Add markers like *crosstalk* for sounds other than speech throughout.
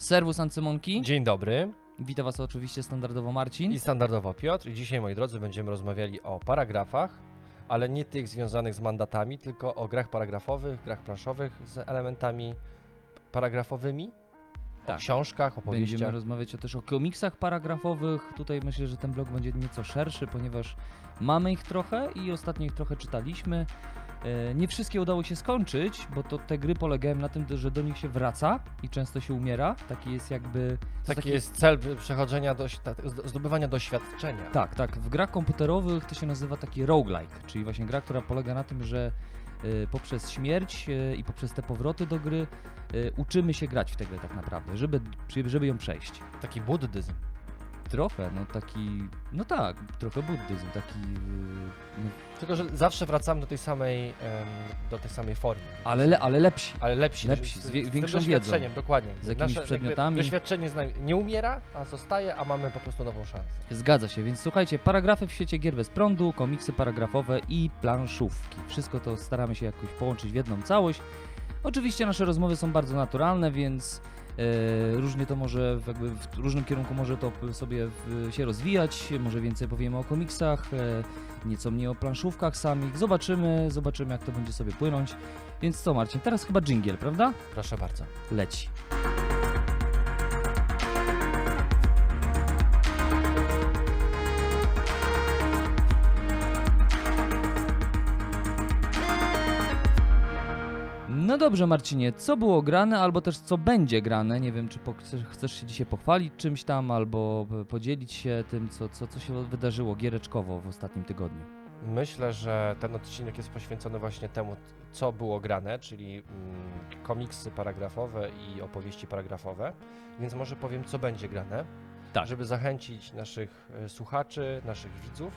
Serwus Ancymonki. Dzień dobry Witam Was oczywiście standardowo Marcin. i standardowo Piotr. I dzisiaj, moi drodzy, będziemy rozmawiali o paragrafach, ale nie tych związanych z mandatami, tylko o grach paragrafowych, grach planszowych z elementami paragrafowymi, o Tak. książkach, Będziemy opowieściach. rozmawiać o, też o komiksach paragrafowych. Tutaj myślę, że ten blog będzie nieco szerszy, ponieważ mamy ich trochę i ostatnio ich trochę czytaliśmy. E, Nie wszystkie udało się skończyć, bo to te gry polegają na tym, że do nich się wraca i często się umiera. Taki jest jakby. to Taki jest cel przechodzenia, do, zdobywania doświadczenia. Tak, tak. W grach komputerowych to się nazywa taki roguelike, czyli właśnie gra, która polega na tym, że y, poprzez śmierć y, i poprzez te powroty do gry uczymy się grać w tę grę tak naprawdę, żeby, żeby ją przejść. Taki buddyzm. Trochę, no taki, no tak, trochę buddyzm, taki, y, no, Tylko, że zawsze wracamy do tej samej, em, do tej samej formy. ale, le, ale lepsi. Ale lepsi. Lepsi, z, z wie- tym większą doświadczeniem, dokładnie. z jakimiś jakby przedmiotami. Doświadczenie z nami nie umiera, a zostaje, a mamy po prostu nową szansę. Zgadza się, więc słuchajcie, paragrafy w świecie gier bez prądu, komiksy paragrafowe i planszówki. Wszystko to staramy się jakoś połączyć w jedną całość. Oczywiście nasze rozmowy są bardzo naturalne, więc różnie to może, w jakby w różnym kierunku może to sobie się rozwijać. Może więcej powiemy o komiksach, e, nieco mniej o planszówkach samych. Zobaczymy, zobaczymy jak to będzie sobie płynąć. Więc co Marcin, teraz chyba dżingiel, prawda? Proszę bardzo. Leci. No dobrze, Marcinie, co było grane, albo też co będzie grane? Nie wiem, czy chcesz, się dzisiaj pochwalić czymś tam, albo podzielić się tym, co, co, co się wydarzyło giereczkowo w ostatnim tygodniu. Myślę, że ten odcinek jest poświęcony właśnie temu, co było grane, czyli mm, komiksy paragrafowe i opowieści paragrafowe, więc może powiem, co będzie grane, Tak. żeby zachęcić naszych e, słuchaczy, naszych widzów,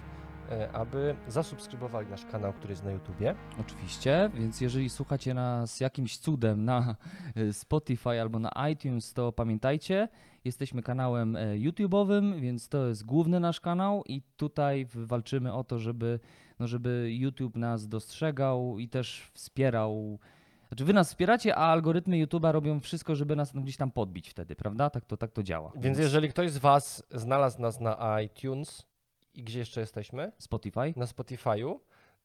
aby zasubskrybowali nasz kanał, który jest na YouTubie. Oczywiście, więc jeżeli słuchacie nas jakimś cudem na e, Spotify albo na iTunes, to pamiętajcie, jesteśmy kanałem e, YouTube'owym, więc to jest główny nasz kanał i tutaj walczymy o to, żeby, no żeby YouTube nas dostrzegał i też wspierał. Znaczy wy nas wspieracie, a algorytmy YouTube'a robią wszystko, żeby nas no, gdzieś tam podbić wtedy, prawda? Tak to, tak to działa. Więc jeżeli ktoś z Was znalazł nas na iTunes i gdzie jeszcze jesteśmy? Spotify. na Spotify'u,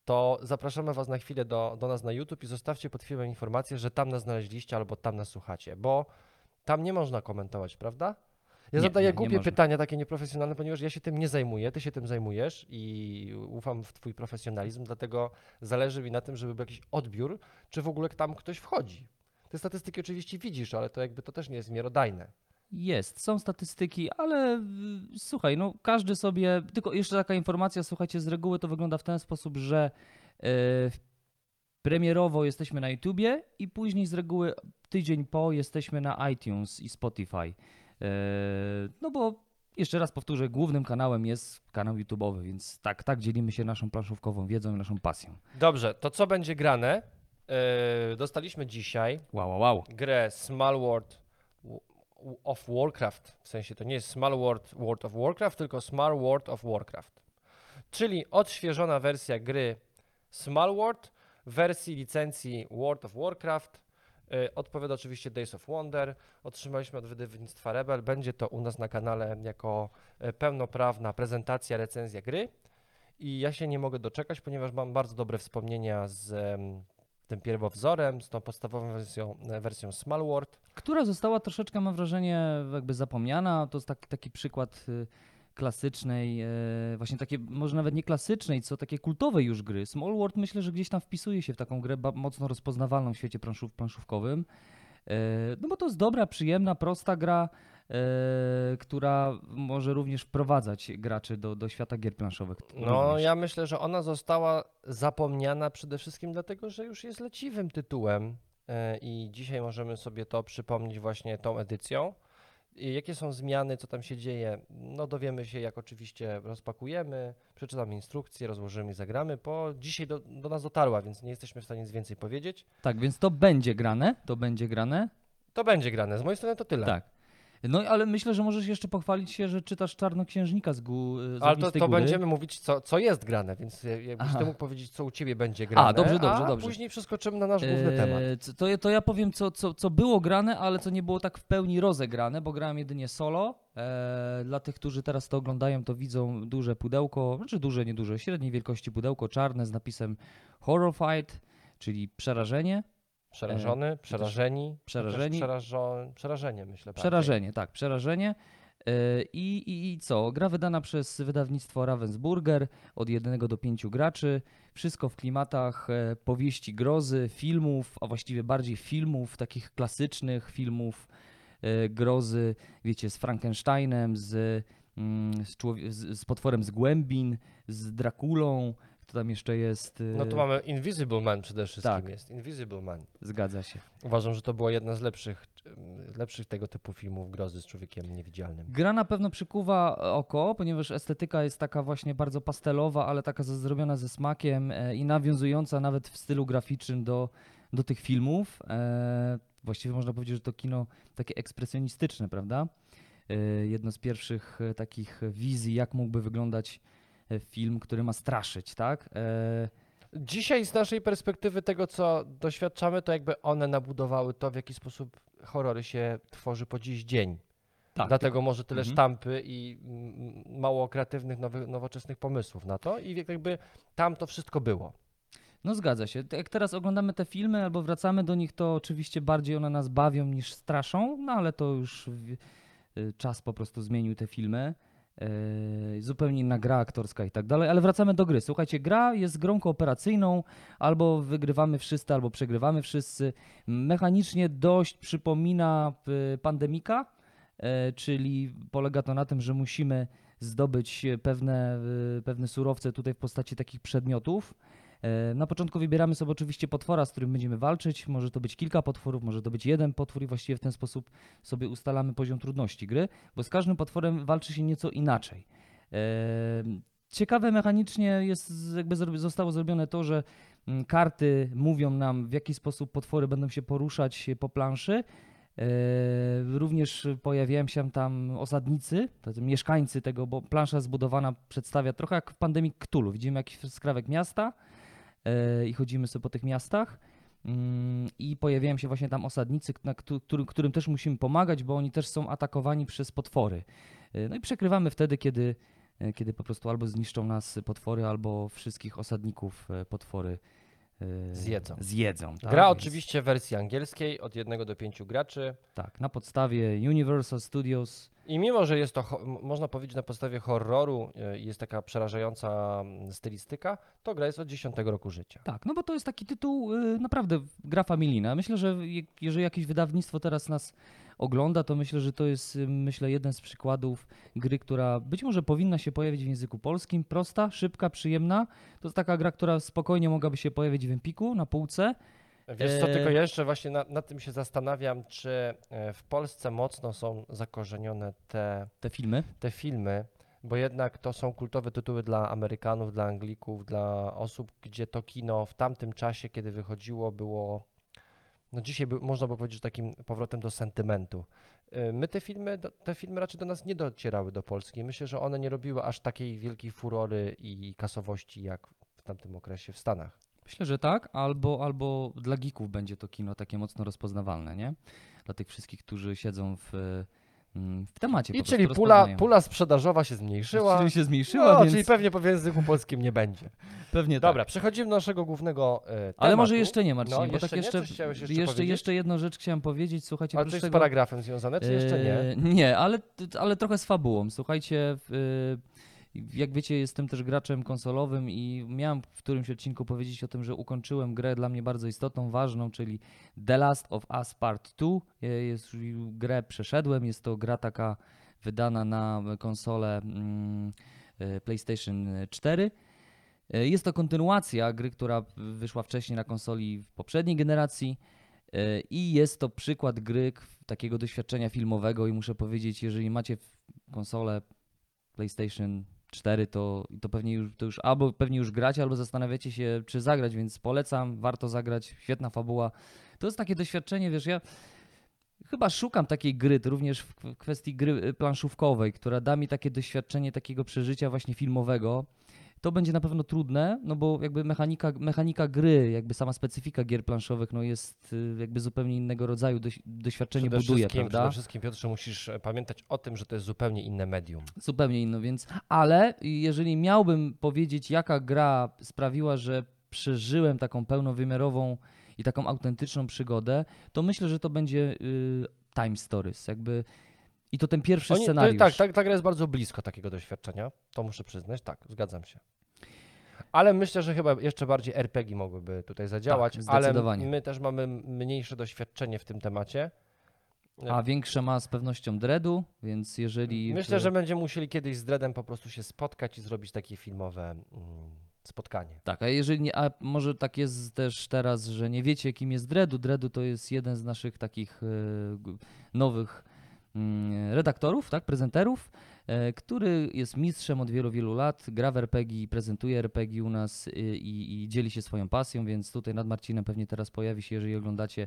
to zapraszamy Was na chwilę do, do nas na YouTube i zostawcie pod filmem informację, że tam nas znaleźliście albo tam nas słuchacie, bo tam nie można komentować, prawda? Ja Nie, zadaję nie, nie głupie można. pytania, takie nieprofesjonalne, ponieważ ja się tym nie zajmuję, Ty się tym zajmujesz i ufam w Twój profesjonalizm, dlatego zależy mi na tym, żeby był jakiś odbiór, czy w ogóle tam ktoś wchodzi. Te statystyki oczywiście widzisz, ale to jakby to też nie jest miarodajne. Jest, są statystyki, ale y, słuchaj, no każdy sobie, tylko jeszcze taka informacja, słuchajcie, z reguły to wygląda w ten sposób, że y, premierowo jesteśmy na YouTubie i później z reguły tydzień po jesteśmy na iTunes i Spotify. Y, no bo jeszcze raz powtórzę, głównym kanałem jest kanał YouTube'owy, więc tak, tak dzielimy się naszą planszówkową wiedzą i naszą pasją. Dobrze, to co będzie grane? Yy, dostaliśmy dzisiaj Wow, wow, wow. grę Small World of Warcraft. W sensie to nie jest Small World World of Warcraft, tylko Small World of Warcraft. Czyli odświeżona wersja gry Small World w wersji licencji World of Warcraft. Yy, Odpowiada oczywiście Days of Wonder. Otrzymaliśmy od wydawnictwa Rebel. Będzie to u nas na kanale jako e, pełnoprawna prezentacja, recenzja gry. I ja się nie mogę doczekać, ponieważ mam bardzo dobre wspomnienia z tym pierwowzorem, z tą podstawową wersją, wersją Small World. która została troszeczkę, mam wrażenie, jakby zapomniana. To jest taki, taki przykład y, klasycznej, e, właśnie takie, może nawet nie klasycznej, co takie kultowej już gry. Small World myślę, że gdzieś tam wpisuje się w taką grę mocno rozpoznawalną w świecie planszów, planszówkowym. E, No bo to jest dobra, przyjemna, prosta gra, która może również wprowadzać graczy do, do świata gier planszowych. No, również. ja myślę, że ona została zapomniana przede wszystkim dlatego, że już jest leciwym tytułem e, i dzisiaj możemy sobie to przypomnieć właśnie tą edycją. Jakie są zmiany, co tam się dzieje? No dowiemy się, jak oczywiście rozpakujemy, przeczytamy instrukcje, rozłożymy i zagramy, bo dzisiaj do, do nas dotarła, więc nie jesteśmy w stanie nic więcej powiedzieć. Tak, więc to będzie grane, to będzie grane. To będzie grane. Z mojej strony to tyle. Tak. No ale myślę, że możesz jeszcze pochwalić się, że czytasz Czarnoksiężnika z, gó, z Ale to, to Góry. będziemy mówić, co, co jest grane, więc jakbyś ty mógł powiedzieć, co u ciebie będzie grane, dobrze, dobrze, a dobrze. później przeskoczymy na nasz główny temat. Eee, co- To, ja- to ja powiem, co, co, co było grane, ale co nie było tak w pełni rozegrane, bo grałem jedynie solo. Eee, dla tych, którzy teraz to oglądają, to widzą duże pudełko, znaczy duże, nieduże, średniej wielkości pudełko czarne z napisem Horror Fight, czyli przerażenie. Przerażony, przerażeni. e, przerażeni. Też Przerażo, przerażenie, myślę. bardziej. Przerażenie, tak, przerażenie. Eee, I, i, I co? Gra wydana przez wydawnictwo Ravensburger od jednego do pięciu graczy. Wszystko w klimatach e, powieści grozy, filmów, a właściwie bardziej filmów, takich klasycznych filmów e, grozy, wiecie, z Frankensteinem, z, mm, z, człowie- z, z potworem z głębin, z Drakulą. Kto tam jeszcze jest? e, No tu mamy Invisible Man przede wszystkim Tak. jest. Invisible Man. Zgadza się. Uważam, że to była jedna z lepszych, em, lepszych tego typu filmów grozy z człowiekiem niewidzialnym. Gra na pewno przykuwa oko, ponieważ estetyka jest taka właśnie bardzo pastelowa, ale taka zrobiona ze smakiem e, i nawiązująca nawet w stylu graficznym do, do tych filmów. E, właściwie można powiedzieć, że to kino takie ekspresjonistyczne, prawda? E, jedno z pierwszych takich wizji, jak mógłby wyglądać film, który ma straszyć, tak? E, Dzisiaj z naszej perspektywy tego, co doświadczamy, to jakby one nabudowały to, w jaki sposób horrory się tworzy po dziś dzień. tak, Dlatego może tyle Mhm. sztampy i mało kreatywnych, nowych, nowoczesnych pomysłów na to i jakby tam to wszystko było. No zgadza się. Jak teraz oglądamy te filmy albo wracamy do nich, to oczywiście bardziej one nas bawią niż straszą, no ale to już y, czas po prostu zmienił te filmy. Yy, zupełnie inna gra aktorska i tak dalej, ale wracamy do gry. Słuchajcie, gra jest grą kooperacyjną, albo wygrywamy wszyscy, albo przegrywamy wszyscy. Mechanicznie dość przypomina y, Pandemika, e, czyli polega to na tym, że musimy zdobyć pewne, y, pewne surowce tutaj w postaci takich przedmiotów. E, Na początku wybieramy sobie oczywiście potwora, z którym będziemy walczyć. Może to być kilka potworów, może to być jeden potwór i właściwie w ten sposób sobie ustalamy poziom trudności gry, bo z każdym potworem walczy się nieco inaczej. E, Ciekawe mechanicznie jest, jakby zostało zrobione to, że mm, karty mówią nam, w jaki sposób potwory będą się poruszać po planszy. E, Również pojawiają się tam osadnicy, mieszkańcy tego, bo plansza zbudowana przedstawia trochę jak w pandemii Cthulhu. Widzimy jakiś skrawek miasta e, i chodzimy sobie po tych miastach. Mm, I pojawiają się właśnie tam osadnicy, którym, którym też musimy pomagać, bo oni też są atakowani przez potwory. E, No i przekrywamy wtedy, kiedy, e, kiedy po prostu albo zniszczą nas potwory, albo wszystkich osadników e, potwory e, Zjedzą. zjedzą tak? Gra oczywiście w wersji angielskiej od jednego do pięciu graczy. Tak, na podstawie Universal Studios. I mimo, że jest to, można powiedzieć, na podstawie horroru e, jest taka przerażająca stylistyka, to gra jest od 10 roku życia. Tak, no bo to jest taki tytuł y, naprawdę gra familijna. Myślę, że je- jeżeli jakieś wydawnictwo teraz nas ogląda, to myślę, że to jest y, myślę jeden z przykładów gry, która być może powinna się pojawić w języku polskim. Prosta, szybka, przyjemna. To jest taka gra, która spokojnie mogłaby się pojawić w Empiku na półce. Wiesz co, E, tylko jeszcze właśnie na- nad tym się zastanawiam, czy e, w Polsce mocno są zakorzenione te, Te filmy. te filmy, bo jednak to są kultowe tytuły dla Amerykanów, dla Anglików, dla osób, gdzie to kino w tamtym czasie, kiedy wychodziło, było, no dzisiaj by, można by powiedzieć, że takim powrotem do sentymentu. E, My te filmy, te filmy raczej do nas nie docierały do Polski. Myślę, że one nie robiły aż takiej wielkiej furory i kasowości jak w tamtym okresie w Stanach. Myślę, że tak, albo, albo dla geeków będzie to kino takie mocno rozpoznawalne, nie? Dla tych wszystkich, którzy siedzą w, mm, w temacie. I czyli pula, pula sprzedażowa się zmniejszyła. Czyli się zmniejszyła, No, więc czyli pewnie po języku polskim nie będzie. *laughs* pewnie Dobra, tak. przechodzimy do naszego głównego e, tematu. Ale może jeszcze nie, Marcin, No, bo jeszcze tak nie? jeszcze, chciałeś jeszcze jeszcze, jeszcze jedną rzecz chciałem powiedzieć. Słuchajcie, Ale coś z tego, paragrafem związane, czy jeszcze nie? E, Nie, ale, ale trochę z fabułą. Słuchajcie, e, jak wiecie, jestem też graczem konsolowym i miałem w którymś odcinku powiedzieć o tym, że ukończyłem grę dla mnie bardzo istotną, ważną, czyli The Last of Us Part 2. E, Jest, grę przeszedłem, jest to gra taka wydana na konsolę mm, e, PlayStation 4. E, Jest to kontynuacja gry, która wyszła wcześniej na konsoli w poprzedniej generacji. E, I jest to przykład gry takiego doświadczenia filmowego i muszę powiedzieć, jeżeli macie konsolę PlayStation 4, to, to pewnie już, to już albo pewnie już gracie, albo zastanawiacie się, czy zagrać, więc polecam, warto zagrać, świetna fabuła. To jest takie doświadczenie, wiesz, ja chyba szukam takiej gry, również w w kwestii gry y, planszówkowej, która da mi takie doświadczenie takiego przeżycia właśnie filmowego. To będzie na pewno trudne, no bo jakby mechanika, mechanika gry, jakby sama specyfika gier planszowych, no jest y, jakby zupełnie innego rodzaju doś, doświadczenie Przede buduje, prawda? przede wszystkim, Piotrze, musisz e, pamiętać o tym, że to jest zupełnie inne medium. Zupełnie inno, więc. Ale jeżeli miałbym powiedzieć, jaka gra sprawiła, że przeżyłem taką pełnowymiarową i taką autentyczną przygodę, to myślę, że to będzie y, Time Stories. Jakby. I to ten pierwszy Oni- to- scenariusz. tak, tak, ta gra jest bardzo blisko takiego doświadczenia. To muszę przyznać, tak, zgadzam się. Ale myślę, że chyba jeszcze bardziej RPG mogłyby tutaj zadziałać, Tak, ale my też mamy mniejsze doświadczenie w tym temacie. A większe ma z pewnością Dreadu, więc jeżeli. Myślę, że będziemy musieli kiedyś z Dreadem po prostu się spotkać i zrobić takie filmowe mm, spotkanie. Tak, a jeżeli nie, a może tak jest też teraz, że nie wiecie, kim jest Dreadu. Dreadu to jest jeden z naszych takich g- nowych redaktorów, tak, prezenterów, e, który jest mistrzem od wielu, wielu lat, gra w RPG, i prezentuje RPG u nas y, i, i dzieli się swoją pasją, więc tutaj nad Marcinem pewnie teraz pojawi się, jeżeli oglądacie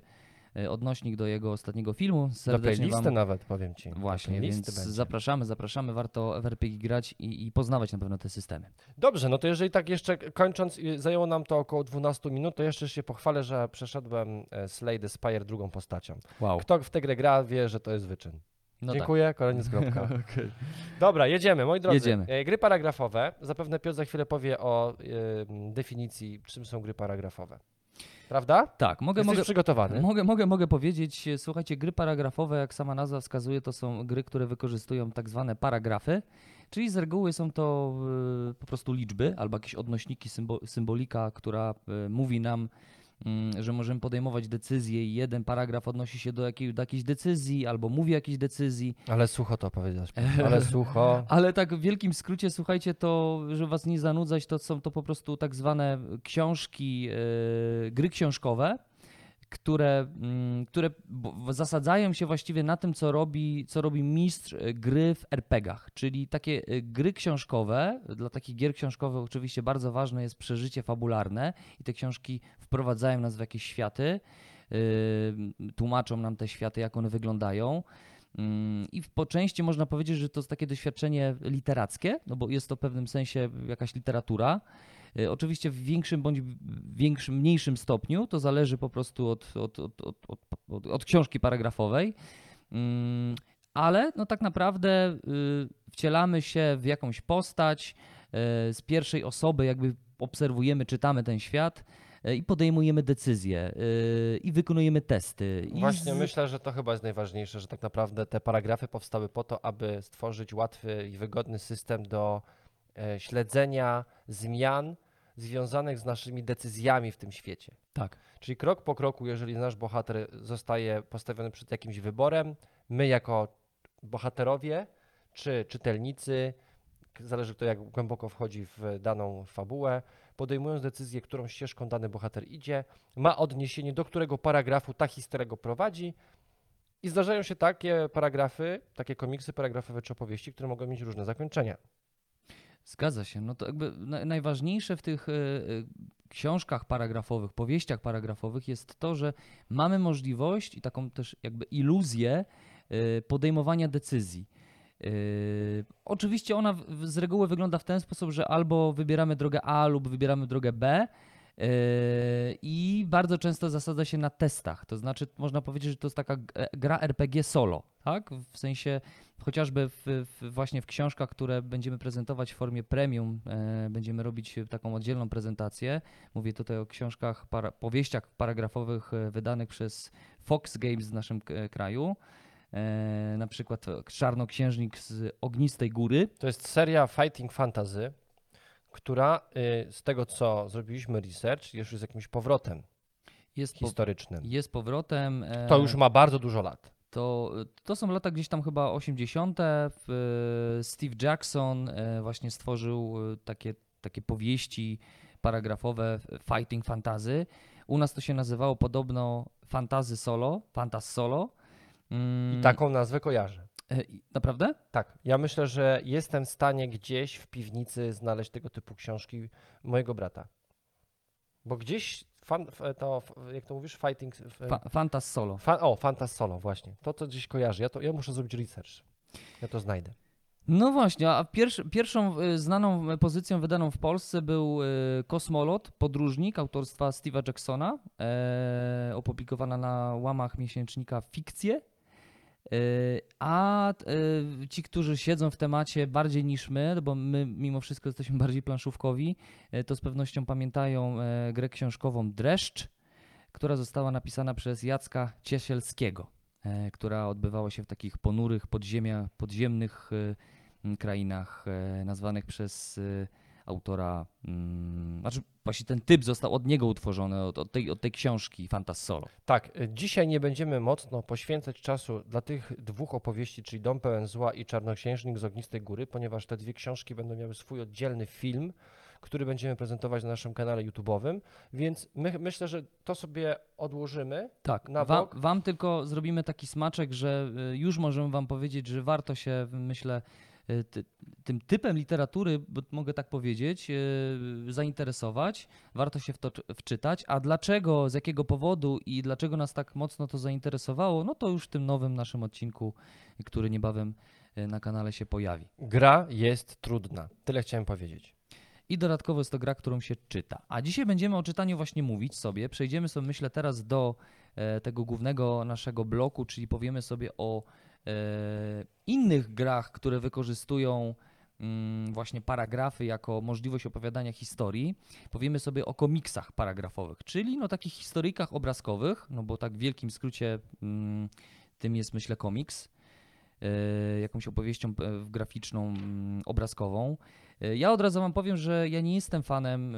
e, odnośnik do jego ostatniego filmu. Do Serdecznie listy wam nawet, powiem Ci. Do Właśnie, więc będzie. zapraszamy, zapraszamy, warto w RPG grać i, i poznawać na pewno te systemy. Dobrze, no to jeżeli tak jeszcze kończąc, y, zajęło nam to około 12 minut, to jeszcze się pochwalę, że przeszedłem e, Slay the Spire drugą postacią. Wow. Kto w tę grę gra, wie, że to jest wyczyn. No Dziękuję, koniec, kropka. tak. *laughs* Okej. Dobra, jedziemy, moi drodzy. Jedziemy. E, Gry paragrafowe. Zapewne Piotr za chwilę powie o e, definicji, czym są gry paragrafowe. Prawda? Tak, mogę, Jesteś mogę, przygotowany? mogę, mogę, mogę powiedzieć, e, słuchajcie, gry paragrafowe, jak sama nazwa wskazuje, to są gry, które wykorzystują tak zwane paragrafy, czyli z reguły są to e, po prostu liczby albo jakieś odnośniki, symbo, symbolika, która e, mówi nam, że możemy podejmować decyzje i jeden paragraf odnosi się do jakiej, do jakiejś decyzji albo mówi jakiejś decyzji. Ale sucho to powiedziałeś. *laughs* Ale sucho. Ale tak w wielkim skrócie, słuchajcie, to, żeby was nie zanudzać, to są to po prostu tak zwane książki, e, gry książkowe, które, mm, które zasadzają się właściwie na tym, co robi, co robi mistrz e, gry w RPGach. Czyli takie e, gry książkowe, dla takich gier książkowych oczywiście bardzo ważne jest przeżycie fabularne i te książki wprowadzają nas w jakieś światy, e, tłumaczą nam te światy, jak one wyglądają. Mm, I po części można powiedzieć, że to jest takie doświadczenie literackie, no bo jest to w pewnym sensie jakaś literatura. Y, Oczywiście w większym bądź większym, mniejszym stopniu, to zależy po prostu od, od, od, od, od, książki paragrafowej. Mm, Ale no tak naprawdę y, wcielamy się w jakąś postać, y, z pierwszej osoby jakby obserwujemy, czytamy ten świat i podejmujemy decyzje i wykonujemy testy. Właśnie z- myślę, że to chyba jest najważniejsze, że tak naprawdę te paragrafy powstały po to, aby stworzyć łatwy i wygodny system do śledzenia zmian związanych z naszymi decyzjami w tym świecie. Tak. Czyli krok po kroku, jeżeli nasz bohater zostaje postawiony przed jakimś wyborem, my jako bohaterowie czy czytelnicy, zależy kto jak głęboko wchodzi w daną fabułę, podejmując decyzję, którą ścieżką dany bohater idzie, ma odniesienie do którego paragrafu ta historia go prowadzi. I zdarzają się takie paragrafy, takie komiksy paragrafowe czy opowieści, które mogą mieć różne zakończenia. Zgadza się. No to jakby na, najważniejsze w tych e, e, książkach paragrafowych, powieściach paragrafowych jest to, że mamy możliwość i taką też jakby iluzję e, podejmowania decyzji. Oczywiście ona z reguły wygląda w ten sposób, że albo wybieramy drogę A lub wybieramy drogę B. I bardzo często zasadza się na testach. To znaczy, można powiedzieć, że to jest taka gra RPG solo, tak? W sensie chociażby w, w, właśnie w książkach, które będziemy prezentować w formie premium, e, będziemy robić taką oddzielną prezentację. Mówię tutaj o książkach, para, powieściach paragrafowych e, wydanych przez Fox Games w naszym k- kraju. E, na przykład e, Czarnoksiężnik z Ognistej Góry. To jest seria Fighting Fantasy, która y, z tego co zrobiliśmy research, już jest jakimś powrotem Jest, po, historycznym. jest powrotem. e, To już ma bardzo dużo lat. To, to są lata gdzieś tam chyba 80. W- Steve Jackson e, właśnie stworzył e, takie, takie powieści paragrafowe Fighting Fantasy. U nas to się nazywało podobno Fantazy Solo, Fantas Solo. Mm, I taką nazwę kojarzę. e, Naprawdę? Tak, ja myślę, że jestem w stanie gdzieś w piwnicy znaleźć tego typu książki mojego brata. Bo gdzieś fan, to, jak to mówisz, fighting... Fa Fantas Solo. Fan, o, Fantas Solo, właśnie. To to gdzieś kojarzy. Ja, to, ja muszę zrobić research. Ja to znajdę. No właśnie, a pierwszy, pierwszą y, znaną y, pozycją wydaną w Polsce był y, Kosmolot, podróżnik autorstwa Steve'a Jacksona, e, opublikowana na łamach miesięcznika Fikcje. Y, A y, ci, którzy siedzą w temacie bardziej niż my, bo my mimo wszystko jesteśmy bardziej planszówkowi, y, to z pewnością pamiętają e, grę książkową Dreszcz, która została napisana przez Jacka Ciesielskiego, e, która odbywała się w takich ponurych podziemia, podziemnych krainach e, nazwanych przez autora, mm, znaczy właśnie ten typ został od niego utworzony, od, od, tej, od tej książki Fantas Solo. Tak, y, dzisiaj nie będziemy mocno poświęcać czasu dla tych dwóch opowieści, czyli Dom pełen zła i Czarnoksiężnik z Ognistej Góry, ponieważ te dwie książki będą miały swój oddzielny film, który będziemy prezentować na naszym kanale YouTube'owym, więc my, myślę, że to sobie odłożymy. Tak, Na wam, wam tylko zrobimy taki smaczek, że y, już możemy wam powiedzieć, że warto się, myślę, tym typem literatury, bo mogę tak powiedzieć, y, zainteresować, warto się w to czy- wczytać, a dlaczego, z jakiego powodu i dlaczego nas tak mocno to zainteresowało, no to już w tym nowym naszym odcinku, który niebawem y, na kanale się pojawi. Gra jest trudna. Tyle chciałem powiedzieć. I dodatkowo jest to gra, którą się czyta. A dzisiaj będziemy o czytaniu właśnie mówić sobie. Przejdziemy sobie, myślę, teraz do e, tego głównego naszego bloku, czyli powiemy sobie o e, innych grach, które wykorzystują mm, właśnie paragrafy jako możliwość opowiadania historii. Powiemy sobie o komiksach paragrafowych, czyli no takich historyjkach obrazkowych, no bo tak w wielkim skrócie mm, tym jest, myślę, komiks. e, Jakąś opowieścią e, graficzną, mm, obrazkową. E, Ja od razu wam powiem, że ja nie jestem fanem,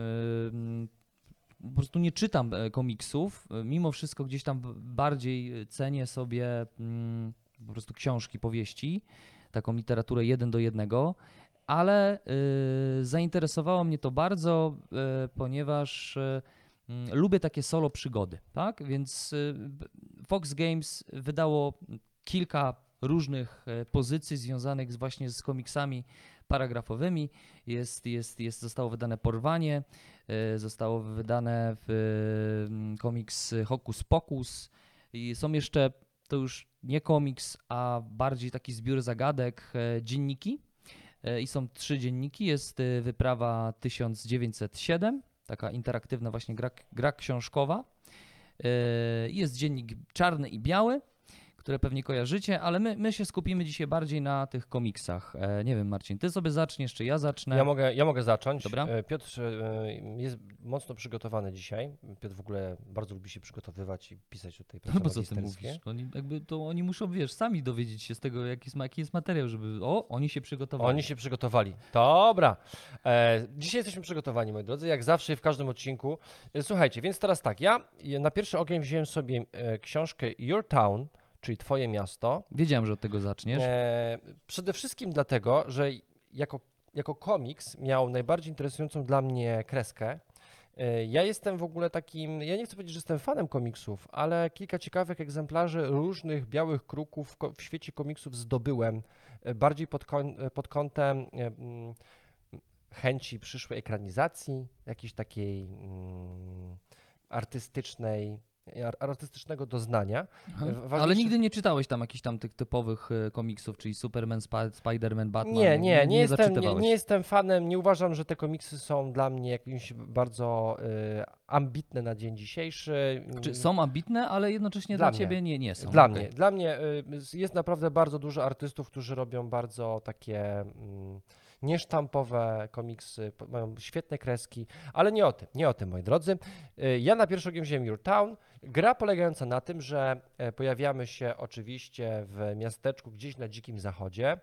po prostu nie czytam e, komiksów. E, Mimo wszystko gdzieś tam bardziej e, cenię sobie po prostu książki, powieści, taką literaturę jeden do jednego, ale y, zainteresowało mnie to bardzo, y, ponieważ y, lubię takie solo przygody, tak? Więc y, Fox Games wydało kilka różnych e, pozycji związanych właśnie z komiksami paragrafowymi. Jest, jest, jest, zostało wydane Porwanie, e, zostało wydane w, komiks Hokus Pokus i są jeszcze, to już nie komiks, a bardziej taki zbiór zagadek, e, dzienniki. E, I są trzy dzienniki. Jest e, wyprawa 1907, taka interaktywna właśnie gra, gra książkowa. Jest dziennik czarny i biały, które pewnie kojarzycie, ale my, my się skupimy dzisiaj bardziej na tych komiksach. E, Nie wiem, Marcin, ty sobie zaczniesz, czy ja zacznę? Ja mogę, ja mogę zacząć. Dobra. E, Piotr e, jest mocno przygotowany dzisiaj. Piotr w ogóle bardzo lubi się przygotowywać i pisać tutaj prace No bo co ty mówisz? Oni, jakby to oni muszą, wiesz, sami dowiedzieć się z tego, jaki jest, jaki jest materiał, żeby. O, oni się przygotowali. Oni się przygotowali. Dobra. Dzisiaj jesteśmy przygotowani, moi drodzy, jak zawsze w każdym odcinku. Słuchajcie, więc teraz tak, ja na pierwszy ogień wziąłem sobie książkę Your Town, czyli Twoje miasto. Wiedziałem, że od tego zaczniesz. E, przede wszystkim dlatego, że jako, jako komiks miał najbardziej interesującą dla mnie kreskę. E, Ja jestem w ogóle takim, ja nie chcę powiedzieć, że jestem fanem komiksów, ale kilka ciekawych egzemplarzy różnych białych kruków w świecie komiksów zdobyłem, e, bardziej pod, e, pod kątem e, mm, chęci przyszłej ekranizacji, jakiejś takiej mm, artystycznej, ar- artystycznego doznania. E, Ale nigdy nie czytałeś tam jakichś tam tych typowych e, komiksów, czyli Superman, Spa- Spider-Man, Batman. Nie, nie, nie, jestem, nie, nie jestem fanem, nie uważam, że te komiksy są dla mnie jakimś bardzo y, ambitne na dzień dzisiejszy. Czy są ambitne, ale jednocześnie Dla dla, ciebie nie, nie są. Dla Okej. mnie, dla mnie y, jest naprawdę bardzo dużo artystów, którzy robią bardzo takie mm, niesztampowe komiksy, mają świetne kreski, ale nie o tym, nie o tym, moi drodzy. Y, Ja na pierwszy ogień wziąłem Your Town. Gra polegająca na tym, że e, pojawiamy się oczywiście w miasteczku gdzieś na dzikim zachodzie.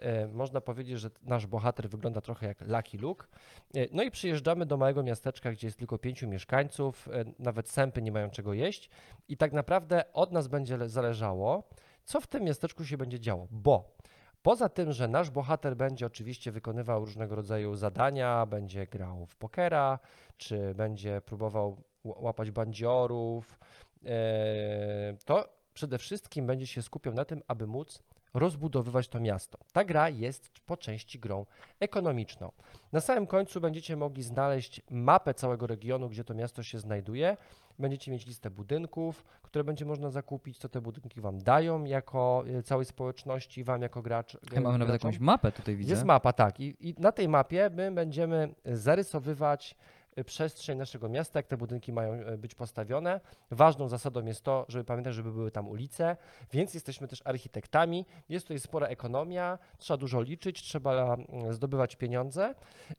E, Można powiedzieć, że nasz bohater wygląda trochę jak Lucky Luke. E, No i przyjeżdżamy do małego miasteczka, gdzie jest tylko pięciu mieszkańców, nawet sępy nie mają czego jeść. I tak naprawdę od nas będzie le- zależało, co w tym miasteczku się będzie działo, bo poza tym, że nasz bohater będzie oczywiście wykonywał różnego rodzaju zadania, będzie grał w pokera, czy będzie próbował łapać bandziorów, e, to przede wszystkim będzie się skupiał na tym, aby móc rozbudowywać to miasto. Ta gra jest po części grą ekonomiczną. Na samym końcu będziecie mogli znaleźć mapę całego regionu, gdzie to miasto się znajduje. Będziecie mieć listę budynków, które będzie można zakupić, co te budynki wam dają jako e, całej społeczności, wam jako gracz. Chyba mamy nawet jakąś mapę tutaj widzę. Jest mapa, tak. I, I na tej mapie my będziemy zarysowywać przestrzeń naszego miasta, jak te budynki mają y, być postawione. Ważną zasadą jest to, żeby pamiętać, żeby były tam ulice, więc jesteśmy też architektami. Jest tutaj spora ekonomia, trzeba dużo liczyć, trzeba mm, zdobywać pieniądze.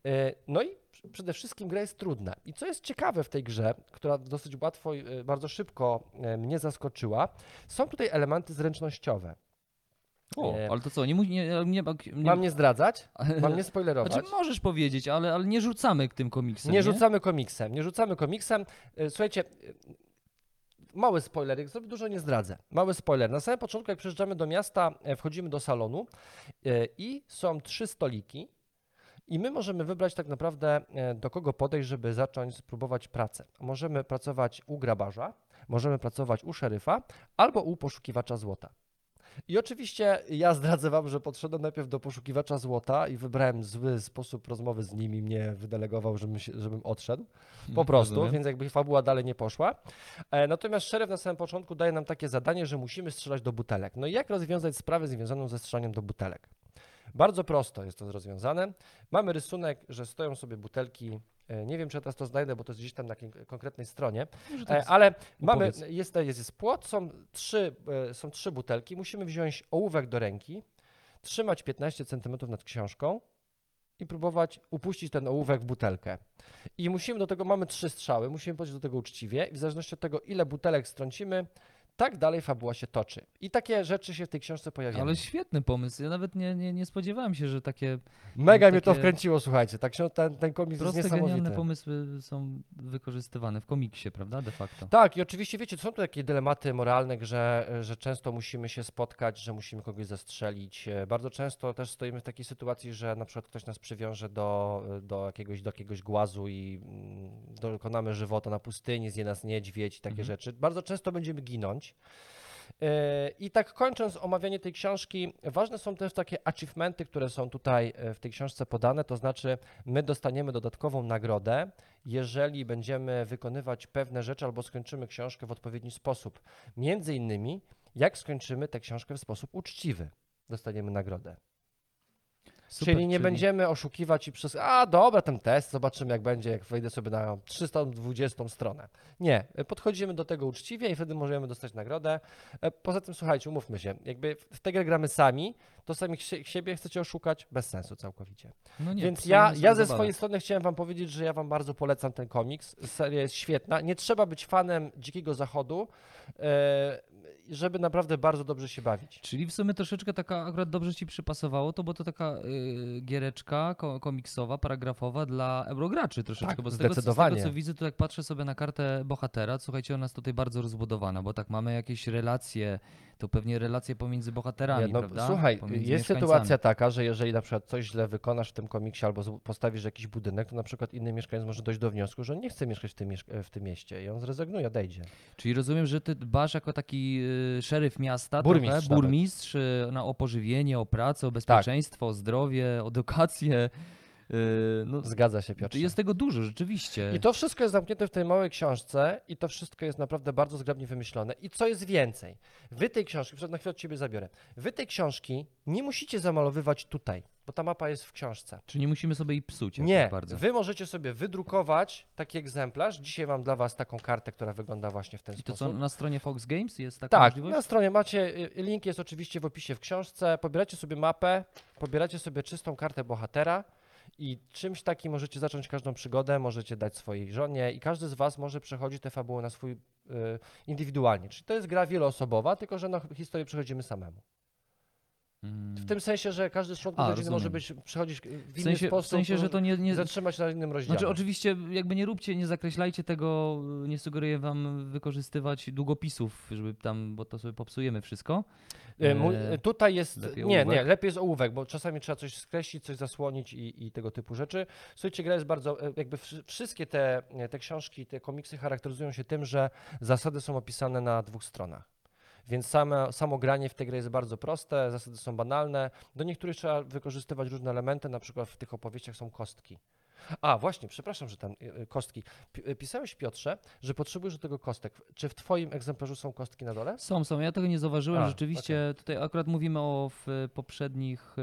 Y, No i pr- przede wszystkim gra jest trudna. I co jest ciekawe w tej grze, która dosyć łatwo, y, bardzo szybko mnie zaskoczyła, są tutaj elementy zręcznościowe. O, E, ale to co, nie, mu- nie, nie, nie, Mam nie zdradzać? *laughs* Mam nie spoilerować? Znaczy możesz powiedzieć, ale, ale nie rzucamy tym komiksem, Nie rzucamy komiksem, nie rzucamy komiksem. E, Słuchajcie, e, mały spoiler, sobie dużo nie zdradzę. Mały spoiler. Na samym początku, jak przyjeżdżamy do miasta, wchodzimy do salonu i są trzy stoliki. I my możemy wybrać tak naprawdę, do kogo podejść, żeby zacząć spróbować pracę. Możemy pracować u grabarza, możemy pracować u szeryfa albo u poszukiwacza złota. I oczywiście ja zdradzę wam, że podszedłem najpierw do poszukiwacza złota i wybrałem zły sposób rozmowy z nimi, mnie wydelegował, żebym, się, żebym odszedł. Po prostu, Rozumiem. więc jakby fabuła dalej nie poszła. E, natomiast szeryf na samym początku daje nam takie zadanie, że musimy strzelać do butelek. No i jak rozwiązać sprawę związaną ze strzelaniem do butelek? Bardzo prosto jest to rozwiązane. Mamy rysunek, że stoją sobie butelki. E, Nie wiem, czy ja teraz to znajdę, bo to jest gdzieś tam na konkretnej stronie. E, tak Ale mamy, jest, jest, jest płot, są trzy, e, są trzy butelki. Musimy wziąć ołówek do ręki, trzymać 15 cm nad książką i próbować upuścić ten ołówek w butelkę. I musimy do tego, mamy trzy strzały, musimy podejść do tego uczciwie i w zależności od tego, ile butelek strącimy, tak dalej fabuła się toczy. I takie rzeczy się w tej książce pojawiają. Ale świetny pomysł. Ja nawet nie, nie, nie spodziewałem się, że takie Mega mnie to takie wkręciło, słuchajcie. Tak, ten, ten komiks jest proste, niesamowity. genialne pomysły są wykorzystywane w komiksie, prawda? De facto. Tak, i oczywiście wiecie, są tu takie dylematy moralne, że, że często musimy się spotkać, że musimy kogoś zastrzelić. Bardzo często też stoimy w takiej sytuacji, że na przykład ktoś nas przywiąże do, do, jakiegoś, do jakiegoś głazu i mm, dokonamy żywota na pustyni, zje nas niedźwiedź i takie Mhm. rzeczy. Bardzo często będziemy ginąć. E, I tak kończąc omawianie tej książki, ważne są też takie achievementy, które są tutaj e, w tej książce podane, to znaczy my dostaniemy dodatkową nagrodę, jeżeli będziemy wykonywać pewne rzeczy albo skończymy książkę w odpowiedni sposób. Między innymi, jak skończymy tę książkę w sposób uczciwy, dostaniemy nagrodę. Super, czyli nie będziemy oszukiwać i przez, a dobra, ten test, zobaczymy jak będzie, jak wejdę sobie na 320 stronę. Nie, podchodzimy do tego uczciwie i wtedy możemy dostać nagrodę. E, Poza tym, słuchajcie, umówmy się, jakby w tę grę gramy sami, to sami sie- siebie chcecie oszukać, bez sensu całkowicie. No nie, Więc ja, ja ze swojej strony chciałem wam powiedzieć, że ja wam bardzo polecam ten komiks. Seria jest świetna. Nie trzeba być fanem Dzikiego Zachodu, e, żeby naprawdę bardzo dobrze się bawić. Czyli w sumie troszeczkę taka akurat dobrze ci przypasowało to, bo to taka y, giereczka ko- komiksowa, paragrafowa dla eurograczy troszeczkę, Tak, bo z tego, co- z tego co widzę, to jak patrzę sobie na kartę bohatera, słuchajcie, ona jest tutaj bardzo rozbudowana, bo tak mamy jakieś relacje, to pewnie relacje pomiędzy bohaterami, Nie, no, prawda? słuchaj, Pomiędzy jest sytuacja taka, że jeżeli na przykład coś źle wykonasz w tym komiksie albo postawisz jakiś budynek, to na przykład inny mieszkaniec może dojść do wniosku, że on nie chce mieszkać w tym, w tym mieście i on zrezygnuje, odejdzie. Czyli rozumiem, że ty dbasz jako taki y, szeryf miasta, Burmistrz trochę, burmistrz y, na, o pożywienie, o pracę, Tak. o bezpieczeństwo, o zdrowie, o edukację. Y, no, Zgadza się, Piotr. jest tego dużo, rzeczywiście. I to wszystko jest zamknięte w tej małej książce i to wszystko jest naprawdę bardzo zgrabnie wymyślone. I co jest więcej? Wy tej książki, na chwilę od ciebie zabiorę, wy tej książki nie musicie zamalowywać tutaj, bo ta mapa jest w książce. Czy nie musimy sobie jej psuć Nie, bardzo? wy możecie sobie wydrukować taki egzemplarz. Dzisiaj mam dla was taką kartę, która wygląda właśnie w ten I to sposób. co, na stronie Fox Games jest taka Tak, możliwość? na stronie macie, y, link jest oczywiście w opisie w książce. Pobieracie sobie mapę, pobieracie sobie czystą kartę bohatera i czymś takim możecie zacząć każdą przygodę, możecie dać swojej żonie i każdy z was może przechodzić tę fabułę na swój y, indywidualnie. Czyli to jest gra wieloosobowa, tylko że na historię przechodzimy samemu. Mm. W tym sensie, że każdy z członków A, rodziny może być, przechodzić w inny w sensie, sposób, w sensie, że to nie... nie zatrzymać na innym rozdziale. znaczy oczywiście jakby nie róbcie, nie zakreślajcie tego, nie sugeruję wam wykorzystywać długopisów, żeby tam, bo to sobie popsujemy wszystko. E, E, Tutaj jest. lepiej Nie, ołówek? nie, lepiej jest ołówek, bo czasami trzeba coś skreślić, coś zasłonić i, i tego typu rzeczy. Słuchajcie, gra jest bardzo. e, Jakby wszy- wszystkie te, te książki, te komiksy charakteryzują się tym, że zasady są opisane na dwóch stronach. Więc same, samo granie w tę grę jest bardzo proste, zasady są banalne. Do niektórych trzeba wykorzystywać różne elementy, na przykład w tych opowieściach są kostki. A, właśnie, przepraszam, że tam y, y, kostki. Y, Pisałeś Piotrze, że potrzebujesz do tego kostek. Czy w twoim egzemplarzu są kostki na dole? Są, są. Ja tego nie zauważyłem. A, Rzeczywiście tutaj akurat mówimy o w poprzednich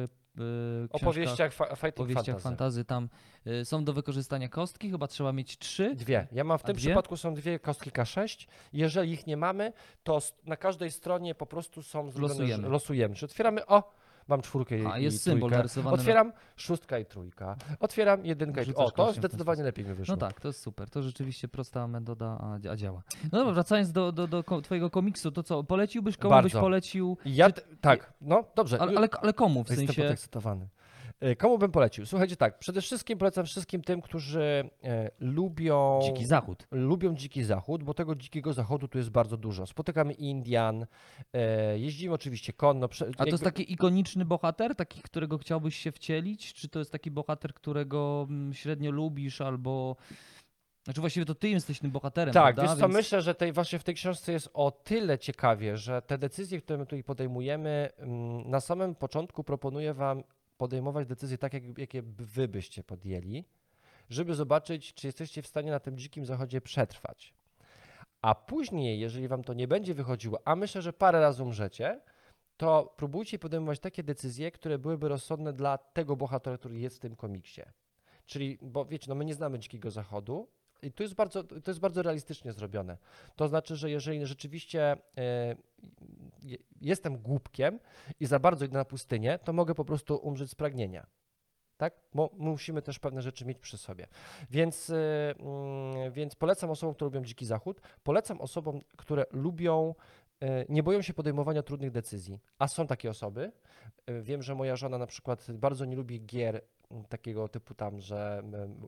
Opowieściach fa- Fighting opowieściach fantazy. Tam e, są do wykorzystania kostki, chyba trzeba mieć trzy. Dwie. Ja mam w A tym dwie? przypadku są dwie kostki K6. Jeżeli ich nie mamy, to na każdej stronie po prostu są Losujemy. losujemy. Czy otwieramy, o, mam czwórkę i, A, i jest symbol trójkę. narysowany. na- Otwieram szóstka i trójka. Otwieram jedynkę i Rzucasz O, to zdecydowanie lepiej mi wyszło. No tak, to jest super. To rzeczywiście prosta metoda, a, a działa. No dobra, wracając do, do, do ko- twojego komiksu, to co, poleciłbyś, komu byś Bardzo. polecił, Ja, t- tak, no dobrze. ale, ale, ale komu w Jestem sensie... podekscytowany. E, Komu bym polecił? Słuchajcie, tak, przede wszystkim polecam wszystkim tym, którzy e, lubią Dziki Zachód. lubią dziki zachód, bo tego dzikiego zachodu tu jest bardzo dużo. Spotykamy Indian, e, jeździmy oczywiście konno. A to jest jakby- taki ikoniczny bohater, taki, którego chciałbyś się wcielić? Czy to jest taki bohater, którego mm, średnio lubisz, albo... Znaczy właściwie to ty jesteś tym bohaterem, Tak, prawda? wiesz co, Więc- myślę, że tej, właśnie w tej książce jest o tyle ciekawie, że te decyzje, które my tutaj podejmujemy, mm, na samym początku proponuję wam podejmować decyzje tak, jak, jakie wy byście podjęli, żeby zobaczyć, czy jesteście w stanie na tym dzikim zachodzie przetrwać. A później, jeżeli wam to nie będzie wychodziło, a myślę, że parę razy umrzecie, to próbujcie podejmować takie decyzje, które byłyby rozsądne dla tego bohatera, który jest w tym komiksie. Czyli, bo wiecie, no my nie znamy dzikiego zachodu i to jest bardzo, to jest bardzo realistycznie zrobione. To znaczy, że jeżeli rzeczywiście je- jestem głupkiem i za bardzo idę na pustynię, to mogę po prostu umrzeć z pragnienia. Tak? Bo musimy też pewne rzeczy mieć przy sobie. Więc, e, mm, więc polecam osobom, które lubią dziki zachód, polecam osobom, które lubią, e, nie boją się podejmowania trudnych decyzji, a są takie osoby. Wiem, że moja żona na przykład bardzo nie lubi gier takiego typu tam, że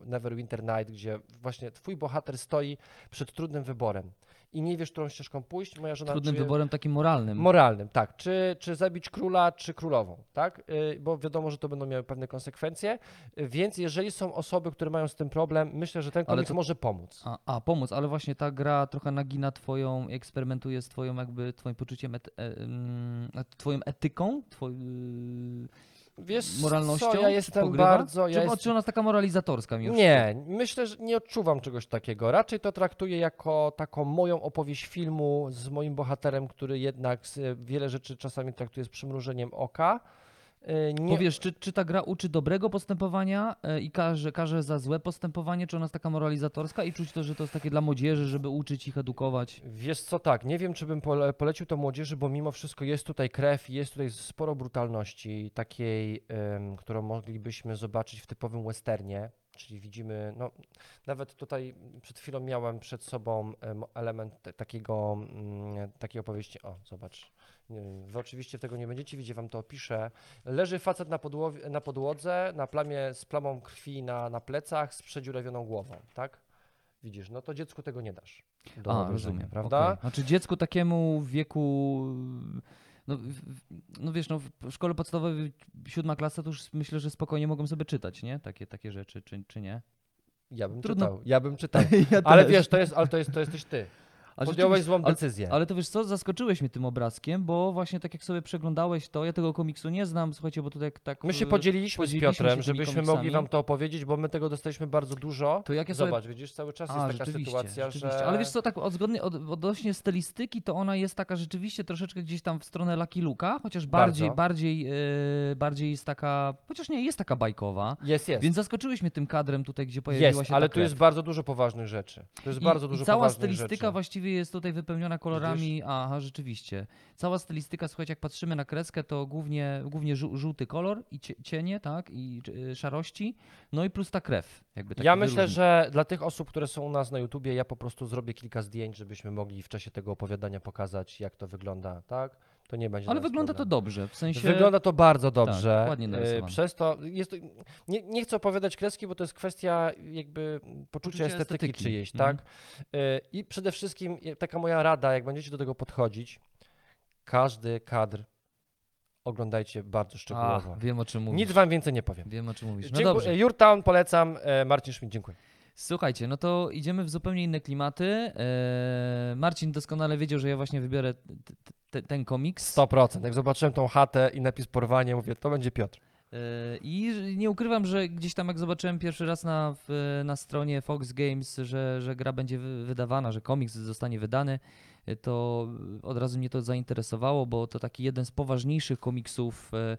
Neverwinter Night, gdzie właśnie twój bohater stoi przed trudnym wyborem i nie wiesz, którą ścieżką pójść. Moja żona Trudnym czuje- wyborem takim moralnym. Moralnym, tak. Czy, czy zabić króla, czy królową, tak? Y, Bo wiadomo, że to będą miały pewne konsekwencje. Y, Więc jeżeli są osoby, które mają z tym problem, myślę, że ten komiks to- może pomóc. A, a, pomóc, ale właśnie ta gra trochę nagina twoją, eksperymentuje z twoją jakby, twoim poczuciem, ety, e, twoją etyką, twoj, Wiesz, moralnością? co, ja jestem pogrywa? bardzo... Czy, Ja czy jest... ona jest taka moralizatorska Nie, myślę, że nie odczuwam czegoś takiego. Raczej to traktuję jako taką moją opowieść filmu z moim bohaterem, który jednak wiele rzeczy czasami traktuje z przymrużeniem oka. Y, Nie, Powiesz, czy, czy ta gra uczy dobrego postępowania e, i każe, każe za złe postępowanie, czy ona jest taka moralizatorska i czuć to, że to jest takie dla młodzieży, żeby uczyć ich, edukować? Wiesz co, tak, nie wiem, czy bym pole, polecił to młodzieży, bo mimo wszystko jest tutaj krew i jest tutaj sporo brutalności, takiej, którą moglibyśmy zobaczyć w typowym westernie, czyli widzimy, no nawet tutaj przed chwilą miałem przed sobą em, element takiego, mm, takiej opowieści, o zobacz, wy oczywiście tego nie będziecie widzieć, wam to opiszę. Leży facet na, podłowie, na podłodze, na plamie z plamą krwi na, na plecach, z przedziurawioną głową, tak? Widzisz, no to dziecku tego nie dasz. Do A, rozumiem, prawda? okej. Znaczy dziecku takiemu w wieku, no, no wiesz, no w szkole podstawowej siódma klasa to już myślę, że spokojnie mogą sobie czytać, nie? Takie, takie rzeczy, czy, czy nie? Ja bym Trudno- czytał, ja bym czytał. *laughs* ja Ale wiesz, to jest, ale to jest, to jesteś ty. A Podjąłeś rzeczywiście- złą ale- decyzję. Ale to wiesz co, zaskoczyłeś mnie tym obrazkiem, bo właśnie tak jak sobie przeglądałeś to, ja tego komiksu nie znam, słuchajcie, bo tutaj tak... My się e, podzieliliśmy z podzieliliśmy się Piotrem, tymi żebyśmy komiksami. mogli wam to opowiedzieć, bo my tego dostaliśmy bardzo dużo. To jak ja sobie Zobacz, widzisz, cały czas A, jest taka rzeczywiście, sytuacja, rzeczywiście. że... Ale wiesz co, tak odgodnie, od, odnośnie stylistyki, to ona jest taka rzeczywiście troszeczkę gdzieś tam w stronę Lucky Luka, chociaż bardziej, Bardzo. bardziej, e, bardziej jest taka, chociaż nie, jest taka bajkowa. Jest, jest. Więc zaskoczyłeś mnie tym kadrem tutaj, gdzie pojawiła jest, się ale ta tu jest bardzo dużo poważnych rzeczy. Tu jest I, bardzo dużo I cała poważnych stylistyka rzeczy. właściwie jest tutaj wypełniona kolorami. Aha, rzeczywiście. Cała stylistyka, słuchajcie, jak patrzymy na kreskę, to głównie, głównie żół- żółty kolor i cie- cienie, tak? I y, szarości. No i plus ta krew. Jakby Ja myślę, wyróżnik. że dla tych osób, które są u nas na YouTubie, ja po prostu zrobię kilka zdjęć, żebyśmy mogli w czasie tego opowiadania pokazać, jak to wygląda, tak? To nie będzie Ale wygląda to problem. dobrze. W sensie. Wygląda to bardzo dobrze. ładnie y, narysowane. Przez to jest, to- nie, nie chcę opowiadać kreski, bo to jest kwestia jakby poczucia Poczucia estetyki, estetyki. czyjejś, Mhm. tak? Y, I przede wszystkim y, taka moja rada, jak będziecie do tego podchodzić, każdy kadr oglądajcie bardzo szczegółowo. wiem o czym mówisz. Nic wam więcej nie powiem. Wiem o czym mówisz. No Dziękuję. dobrze. Jurtown polecam, e, Marcin Schmidt, dziękuję. Słuchajcie, no to idziemy w zupełnie inne klimaty. Eee, Marcin doskonale wiedział, że ja właśnie wybiorę t- t- ten komiks. 100%. Jak zobaczyłem tą chatę i napis porwanie, mówię, to będzie Piotr. Eee, I nie ukrywam, że gdzieś tam jak zobaczyłem pierwszy raz na, w, na stronie Fox Games, że, że gra będzie wy- wydawana, że komiks zostanie wydany, e, to od razu mnie to zainteresowało, bo to taki jeden z poważniejszych komiksów e,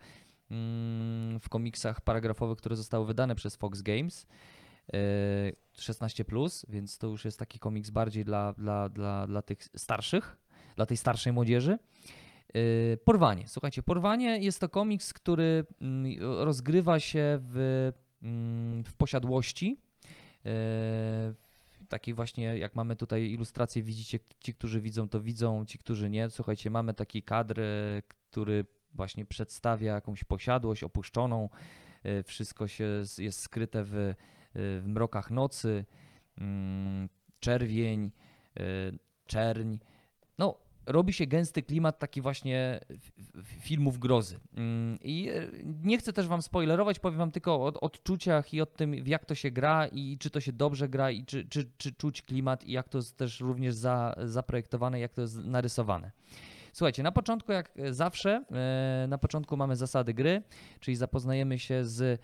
mm, w komiksach paragrafowych, które zostały wydane przez Fox Games. E, 16, więc to już jest taki komiks bardziej dla, dla, dla, dla tych starszych, dla tej starszej młodzieży. E, Porwanie. Słuchajcie, Porwanie jest to komiks, który mm, rozgrywa się w, mm, w posiadłości. E, Takiej właśnie, jak mamy tutaj ilustrację, widzicie, ci, którzy widzą, to widzą, ci, którzy nie. Słuchajcie, mamy taki kadr, który właśnie przedstawia jakąś posiadłość opuszczoną. E, Wszystko się jest skryte w, w mrokach nocy. Mm, Czerwień, e, czerń. No, robi się gęsty klimat taki właśnie filmów grozy. Mm, I e, nie chcę też wam spoilerować, powiem wam tylko o od- odczuciach i o tym, jak to się gra i czy to się dobrze gra i czy, czy, czy czuć klimat i jak to jest też również za, zaprojektowane, jak to jest narysowane. Słuchajcie, na początku jak zawsze, e, na początku mamy zasady gry, czyli zapoznajemy się z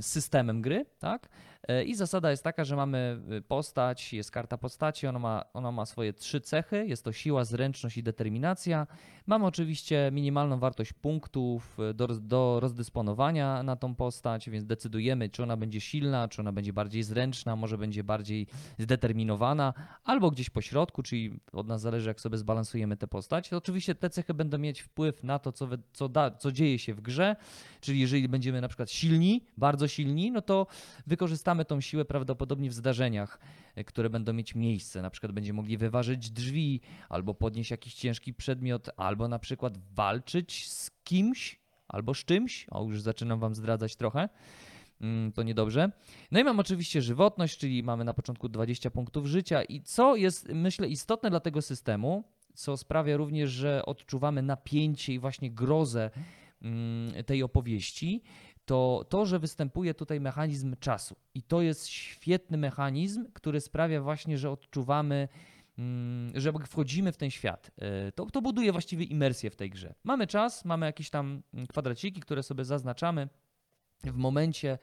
systemem gry, tak? E, I zasada jest taka, że mamy y, postać, jest karta postaci, ona ma, ona ma swoje trzy cechy, jest to siła, zręczność i determinacja. Mamy oczywiście minimalną wartość punktów y, do, do rozdysponowania na tą postać, więc decydujemy, czy ona będzie silna, czy ona będzie bardziej zręczna, może będzie bardziej zdeterminowana, albo gdzieś po środku, czyli od nas zależy, jak sobie zbalansujemy tę postać. Oczywiście te cechy będą mieć wpływ na to, co, co, da, co dzieje się w grze, czyli jeżeli będziemy na przykład silni, bardzo silni, no to wykorzystamy tą siłę prawdopodobnie w zdarzeniach, e, które będą mieć miejsce. Na przykład będziemy mogli wyważyć drzwi, albo podnieść jakiś ciężki przedmiot, albo na przykład walczyć z kimś, albo z czymś. O, już zaczynam wam zdradzać trochę. Mm, To niedobrze. No i mam oczywiście żywotność, czyli mamy na początku 20 punktów życia. I co jest, myślę, istotne dla tego systemu, co sprawia również, że odczuwamy napięcie i właśnie grozę mm, tej opowieści, to to, że występuje tutaj mechanizm czasu. I to jest świetny mechanizm, który sprawia właśnie, że odczuwamy, mm, że wchodzimy w ten świat. E, To, to buduje właściwie imersję w tej grze. Mamy czas, mamy jakieś tam mm, kwadraciki, które sobie zaznaczamy. W momencie, e,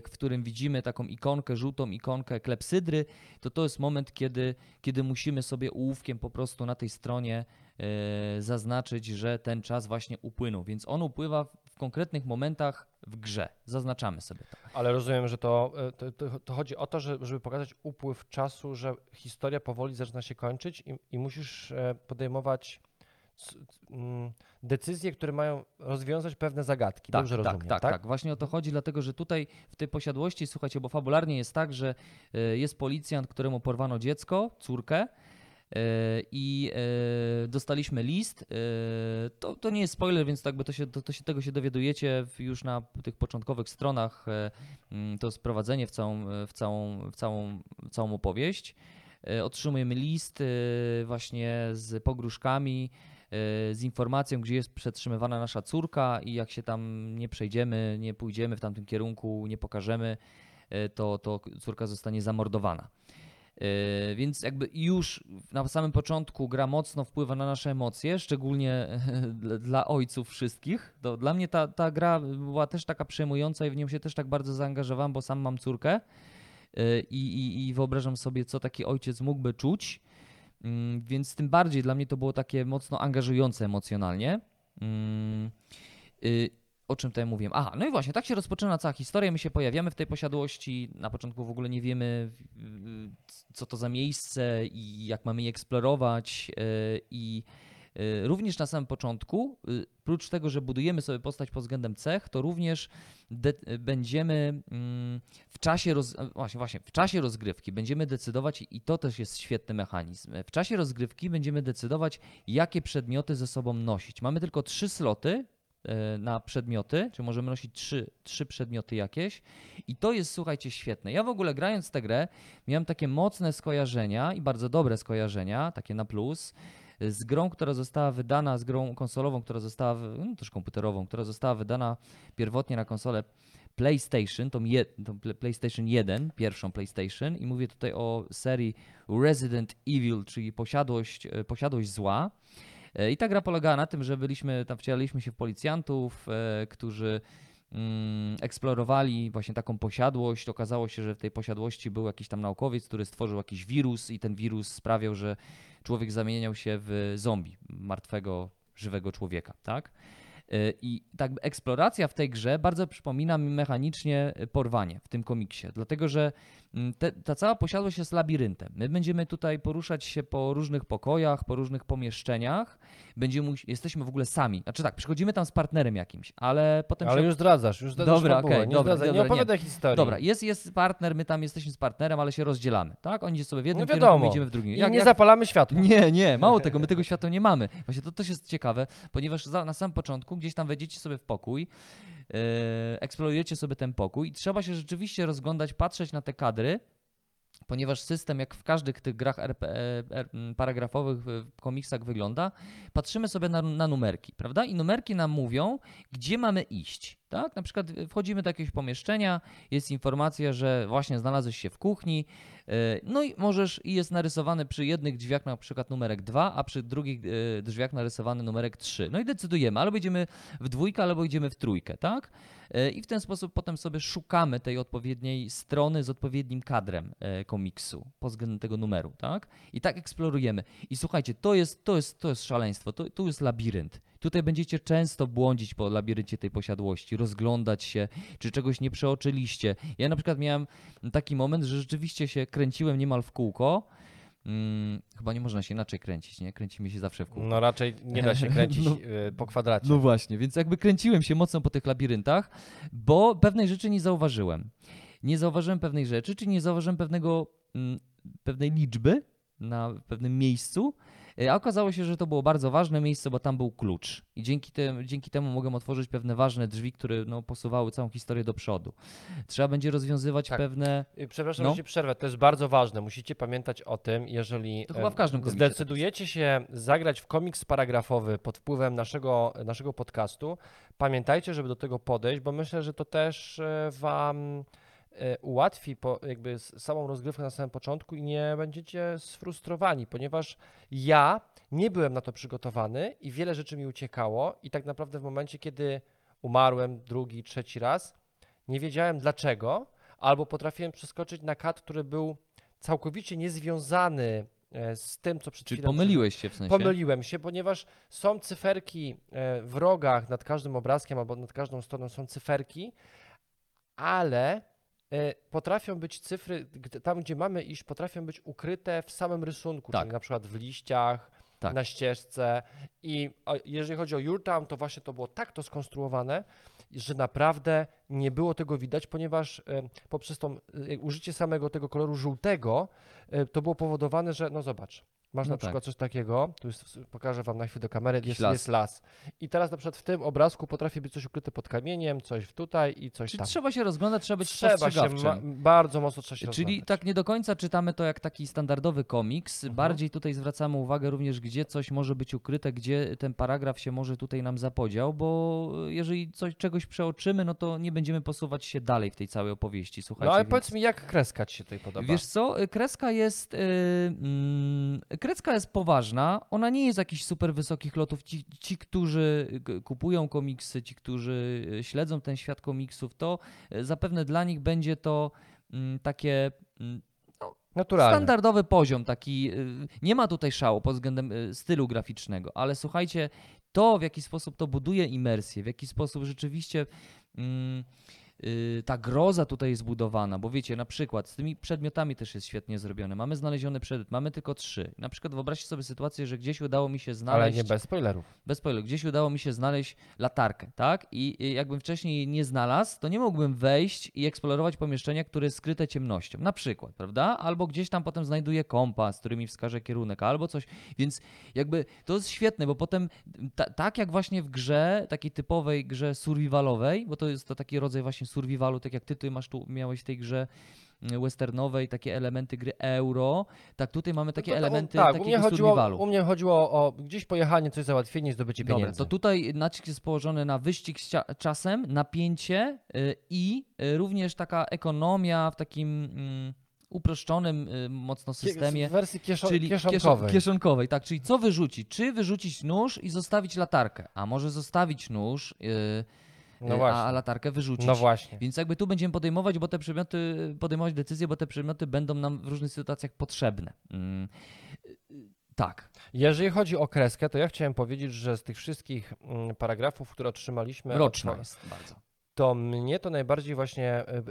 w którym widzimy taką ikonkę, żółtą ikonkę klepsydry, to to jest moment, kiedy, kiedy musimy sobie ołówkiem po prostu na tej stronie e, zaznaczyć, że ten czas właśnie upłynął. Więc on upływa konkretnych momentach w grze. Zaznaczamy sobie to. Ale rozumiem, że to, e, to, to, chodzi o to, że, żeby pokazać upływ czasu, że historia powoli zaczyna się kończyć i, i musisz e, podejmować mm, decyzje, które mają rozwiązać pewne zagadki. Dobrze tak, rozumiem, tak, tak, Właśnie o to chodzi, dlatego że tutaj w tej posiadłości, słuchajcie, bo fabularnie jest tak, że e, jest policjant, któremu porwano dziecko, córkę. E, I e, dostaliśmy list. e, To, to nie jest spoiler, więc tak by to się, to, to się tego się dowiadujecie już na tych początkowych stronach. mm, To sprowadzenie w całą, w całą, w całą, w całą opowieść. Otrzymujemy list właśnie z pogróżkami, z informacją, gdzie jest przetrzymywana nasza córka i jak się tam nie przejdziemy, nie pójdziemy w tamtym kierunku, nie pokażemy, to, to córka zostanie zamordowana. E, Więc jakby już na samym początku gra mocno wpływa na nasze emocje, szczególnie *laughs* dla- ojców wszystkich. To dla mnie ta, ta gra była też taka przejmująca i w nią się też tak bardzo zaangażowałem, bo sam mam córkę e, i, i, i wyobrażam sobie, co taki ojciec mógłby czuć. Mm, Więc tym bardziej dla mnie to było takie mocno angażujące emocjonalnie. O czym tutaj mówiłem? Aha, no i właśnie, tak się rozpoczyna cała historia. My się pojawiamy w tej posiadłości. Na początku w ogóle nie wiemy, co to za miejsce i jak mamy je eksplorować. y, I y, również na samym początku, y, prócz tego, że budujemy sobie postać pod względem cech, to również będziemy mm, w czasie, właśnie, właśnie, w czasie rozgrywki będziemy decydować, i to też jest świetny mechanizm, w czasie rozgrywki będziemy decydować, jakie przedmioty ze sobą nosić. Mamy tylko trzy sloty e, na przedmioty, czy możemy nosić trzy, trzy przedmioty jakieś i to jest, słuchajcie, świetne. Ja w ogóle grając tę grę miałem takie mocne skojarzenia i bardzo dobre skojarzenia, takie na plus, z grą, która została wydana, z grą konsolową, która została, no, też komputerową, która została wydana pierwotnie na konsolę PlayStation, tą, je, tą pl- PlayStation 1, pierwszą PlayStation i mówię tutaj o serii Resident Evil, czyli posiadłość, e, posiadłość zła. E, I ta gra polegała na tym, że byliśmy, tam wcielaliśmy się w policjantów, e, którzy mm, eksplorowali właśnie taką posiadłość. Okazało się, że w tej posiadłości był jakiś tam naukowiec, który stworzył jakiś wirus i ten wirus sprawiał, że człowiek zamieniał się w zombie, martwego, żywego człowieka, tak? Y, I tak eksploracja w tej grze bardzo przypomina mi mechanicznie porwanie w tym komiksie, dlatego że te, ta cała posiadłość jest labiryntem. My będziemy tutaj poruszać się po różnych pokojach, po różnych pomieszczeniach. Będziemy, jesteśmy w ogóle sami. Znaczy tak, przychodzimy tam z partnerem jakimś, ale potem Ale się już zdradzasz, już zdradzasz Dobra, okej, nie dobra, dobra, nie nie. opowiadaj historii. Dobra, jest, jest partner, my tam jesteśmy z partnerem, ale się rozdzielamy, tak? On idzie sobie w jednym No kierunku, my idziemy w drugim. I nie zapalamy światła. Nie, nie, mało *laughs* tego, my tego światła nie mamy. Właśnie to też jest ciekawe, ponieważ za, na samym początku gdzieś tam wejdziecie sobie w pokój, eksplorujecie sobie ten pokój i trzeba się rzeczywiście rozglądać, patrzeć na te kadry, ponieważ system, jak w każdych tych grach RP, e, R, m, paragrafowych w komiksach wygląda, patrzymy sobie na, na numerki, prawda? I numerki nam mówią, gdzie mamy iść. Tak? Na przykład wchodzimy do jakiegoś pomieszczenia, jest informacja, że właśnie znalazłeś się w kuchni, no i możesz, i jest narysowany przy jednych drzwiach na przykład numerek 2, a przy drugich yy, drzwiach narysowany numerek 3. No i decydujemy, albo idziemy w dwójkę, albo idziemy w trójkę, tak? Yy, I w ten sposób potem sobie szukamy tej odpowiedniej strony z odpowiednim kadrem komiksu pod względem tego numeru, tak? I tak eksplorujemy. I słuchajcie, to jest, to jest, to jest szaleństwo, to, tu jest labirynt. Tutaj będziecie często błądzić po labiryncie tej posiadłości, rozglądać się, czy czegoś nie przeoczyliście. Ja na przykład miałem taki moment, że rzeczywiście się kręciłem niemal w kółko. Hmm, chyba nie można się inaczej kręcić, nie? Kręcimy się zawsze w kółko. No raczej nie da się *laughs* kręcić No. y, po kwadracie. No właśnie, więc jakby kręciłem się mocno po tych labiryntach, bo pewnej rzeczy nie zauważyłem. Nie zauważyłem pewnej rzeczy, czy nie zauważyłem pewnego, mm, pewnej liczby na pewnym miejscu, e, a okazało się, że to było bardzo ważne miejsce, bo tam był klucz. I dzięki, tym, dzięki temu mogłem otworzyć pewne ważne drzwi, które no, posuwały całą historię do przodu. Trzeba będzie rozwiązywać Tak. pewne. Y, Przepraszam, No. że ci przerwę. To jest bardzo ważne. Musicie pamiętać o tym, jeżeli To chyba e, w każdym komiksie tak zdecydujecie się zagrać w komiks paragrafowy pod wpływem naszego, naszego podcastu, pamiętajcie, żeby do tego podejść, bo myślę, że to też e, wam e, ułatwi po, jakby samą rozgrywkę na samym początku i nie będziecie sfrustrowani, ponieważ ja nie byłem na to przygotowany i wiele rzeczy mi uciekało i tak naprawdę w momencie, kiedy umarłem drugi, trzeci raz, nie wiedziałem dlaczego, albo potrafiłem przeskoczyć na kat, który był całkowicie niezwiązany e, z tym, co przed Czy chwilą pomyliłeś się w sensie? Pomyliłem się, ponieważ są cyferki e, w rogach nad każdym obrazkiem albo nad każdą stroną są cyferki, ale e, potrafią być cyfry, tam gdzie mamy iść, potrafią być ukryte w samym rysunku, Tak. czyli na przykład w liściach, Tak. na ścieżce. I jeżeli chodzi o Jurtown, to właśnie to było tak to skonstruowane, że naprawdę nie było tego widać, ponieważ e, poprzez tą, e, użycie samego tego koloru żółtego e, to było powodowane, że no zobacz, masz No na tak. przykład coś takiego, tu jest, pokażę wam na chwilę do kamery, jest las. jest las. I teraz na przykład w tym obrazku potrafi być coś ukryte pod kamieniem, coś tutaj i coś Czyli tam. trzeba się rozglądać, trzeba być Trzeba się, ma, bardzo mocno trzeba się Czyli rozglądać. tak nie do końca czytamy to jak taki standardowy komiks. Mhm. Bardziej tutaj zwracamy uwagę również, gdzie coś może być ukryte, gdzie ten paragraf się może tutaj nam zapodział, bo jeżeli coś, czegoś przeoczymy, no to nie będziemy posuwać się dalej w tej całej opowieści. Słuchajcie, No ale więc- powiedz mi, jak kreska ci się tutaj podoba? Wiesz co, kreska jest, y, mm, kreska jest poważna, ona nie jest jakichś super wysokich lotów. Ci, ci, którzy kupują komiksy, ci, którzy y, śledzą ten świat komiksów, to y, zapewne dla nich będzie to mm, takie mm, Naturalnie. standardowy poziom, taki y, nie ma tutaj szału pod względem stylu graficznego, ale słuchajcie, to w jaki sposób to buduje imersję, w jaki sposób rzeczywiście mm, ta groza tutaj jest budowana, bo wiecie, na przykład z tymi przedmiotami też jest świetnie zrobione. Mamy znaleziony przedmiot, mamy tylko trzy. Na przykład wyobraźcie sobie sytuację, że gdzieś udało mi się Ale znaleźć nie bez spoilerów. bez spoilerów, gdzieś udało mi się znaleźć latarkę, tak? I jakbym wcześniej nie znalazł, to nie mógłbym wejść i eksplorować pomieszczenia, które jest skryte ciemnością, na przykład, prawda? Albo gdzieś tam potem znajduję kompas, który mi wskaże kierunek, albo coś, więc jakby to jest świetne, bo potem ta, tak jak właśnie w grze, takiej typowej grze survivalowej, bo to jest to taki rodzaj właśnie survivalu, tak jak ty tutaj masz tu, miałeś w tej grze y, westernowej, takie elementy gry euro, tak tutaj mamy takie No to- to- elementy tak, u mnie, takiego chodziło, survivalu. u mnie chodziło o gdzieś pojechanie, coś załatwienie, zdobycie Dobra, pieniędzy. to tutaj nacisk jest położony na wyścig z czasem, napięcie y, i y, również taka ekonomia w takim mm, uproszczonym y, mocno systemie. W wersji kieszo- Czyli kieszonkowej. kieszo- kieszonkowej, tak. Czyli co wyrzucić? Czy wyrzucić nóż i zostawić latarkę? A może zostawić nóż, no yy, właśnie. a latarkę wyrzucić? No właśnie. Więc jakby tu będziemy podejmować, bo te przedmioty, podejmować decyzje, bo te przedmioty będą nam w różnych sytuacjach potrzebne. Mm, Tak. Jeżeli chodzi o kreskę, to ja chciałem powiedzieć, że z tych wszystkich mm, paragrafów, które otrzymaliśmy, Roczna od- jest bardzo. To mnie to najbardziej właśnie, e, e,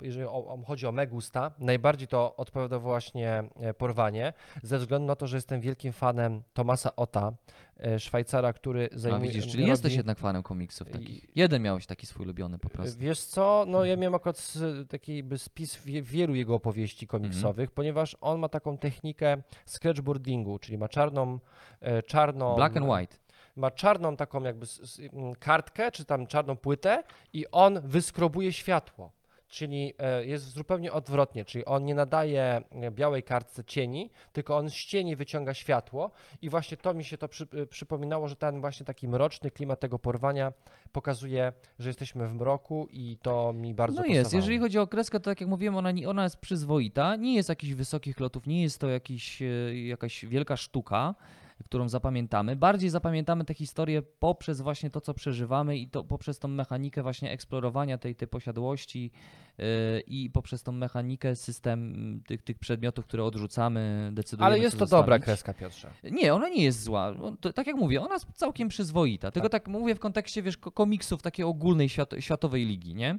jeżeli chodzi o Megusta, najbardziej to odpowiada właśnie e, porwanie, ze względu na to, że jestem wielkim fanem Tomasa Ota, Szwajcara, który A zajmuje... widzisz, czyli robi- jesteś jednak fanem komiksów takich. Jeden miałeś taki swój ulubiony po prostu. Wiesz co, no ja miałem akurat taki spis wie- wielu jego opowieści komiksowych, Mhm. ponieważ on ma taką technikę sketchboardingu, czyli ma czarną, czarną... Black and white. Ma czarną taką jakby s- s- m, kartkę, czy tam czarną płytę i on wyskrobuje światło. Czyli e, jest zupełnie odwrotnie, czyli on nie nadaje e, białej kartce cieni, tylko on z cieni wyciąga światło i właśnie to mi się to przy, e, przypominało, że ten właśnie taki mroczny klimat tego porwania pokazuje, że jesteśmy w mroku i to mi bardzo No jest, pasowało. jeżeli chodzi o kreskę, to tak jak mówiłem, ona, ona jest przyzwoita, nie jest jakichś wysokich lotów, nie jest to jakiś, jakaś wielka sztuka, którą zapamiętamy. Bardziej zapamiętamy tę historię poprzez właśnie to, co przeżywamy i to poprzez tą mechanikę właśnie eksplorowania tej, tej posiadłości yy, i poprzez tą mechanikę, system tych, tych przedmiotów, które odrzucamy, decydujemy, Ale jest to dobra zostawić. kreska, Piotrze. Nie, ona nie jest zła. No, To, tak jak mówię, ona jest całkiem przyzwoita. Tylko tak, mówię w kontekście, wiesz, ko- komiksów takiej ogólnej świat, światowej ligi, nie?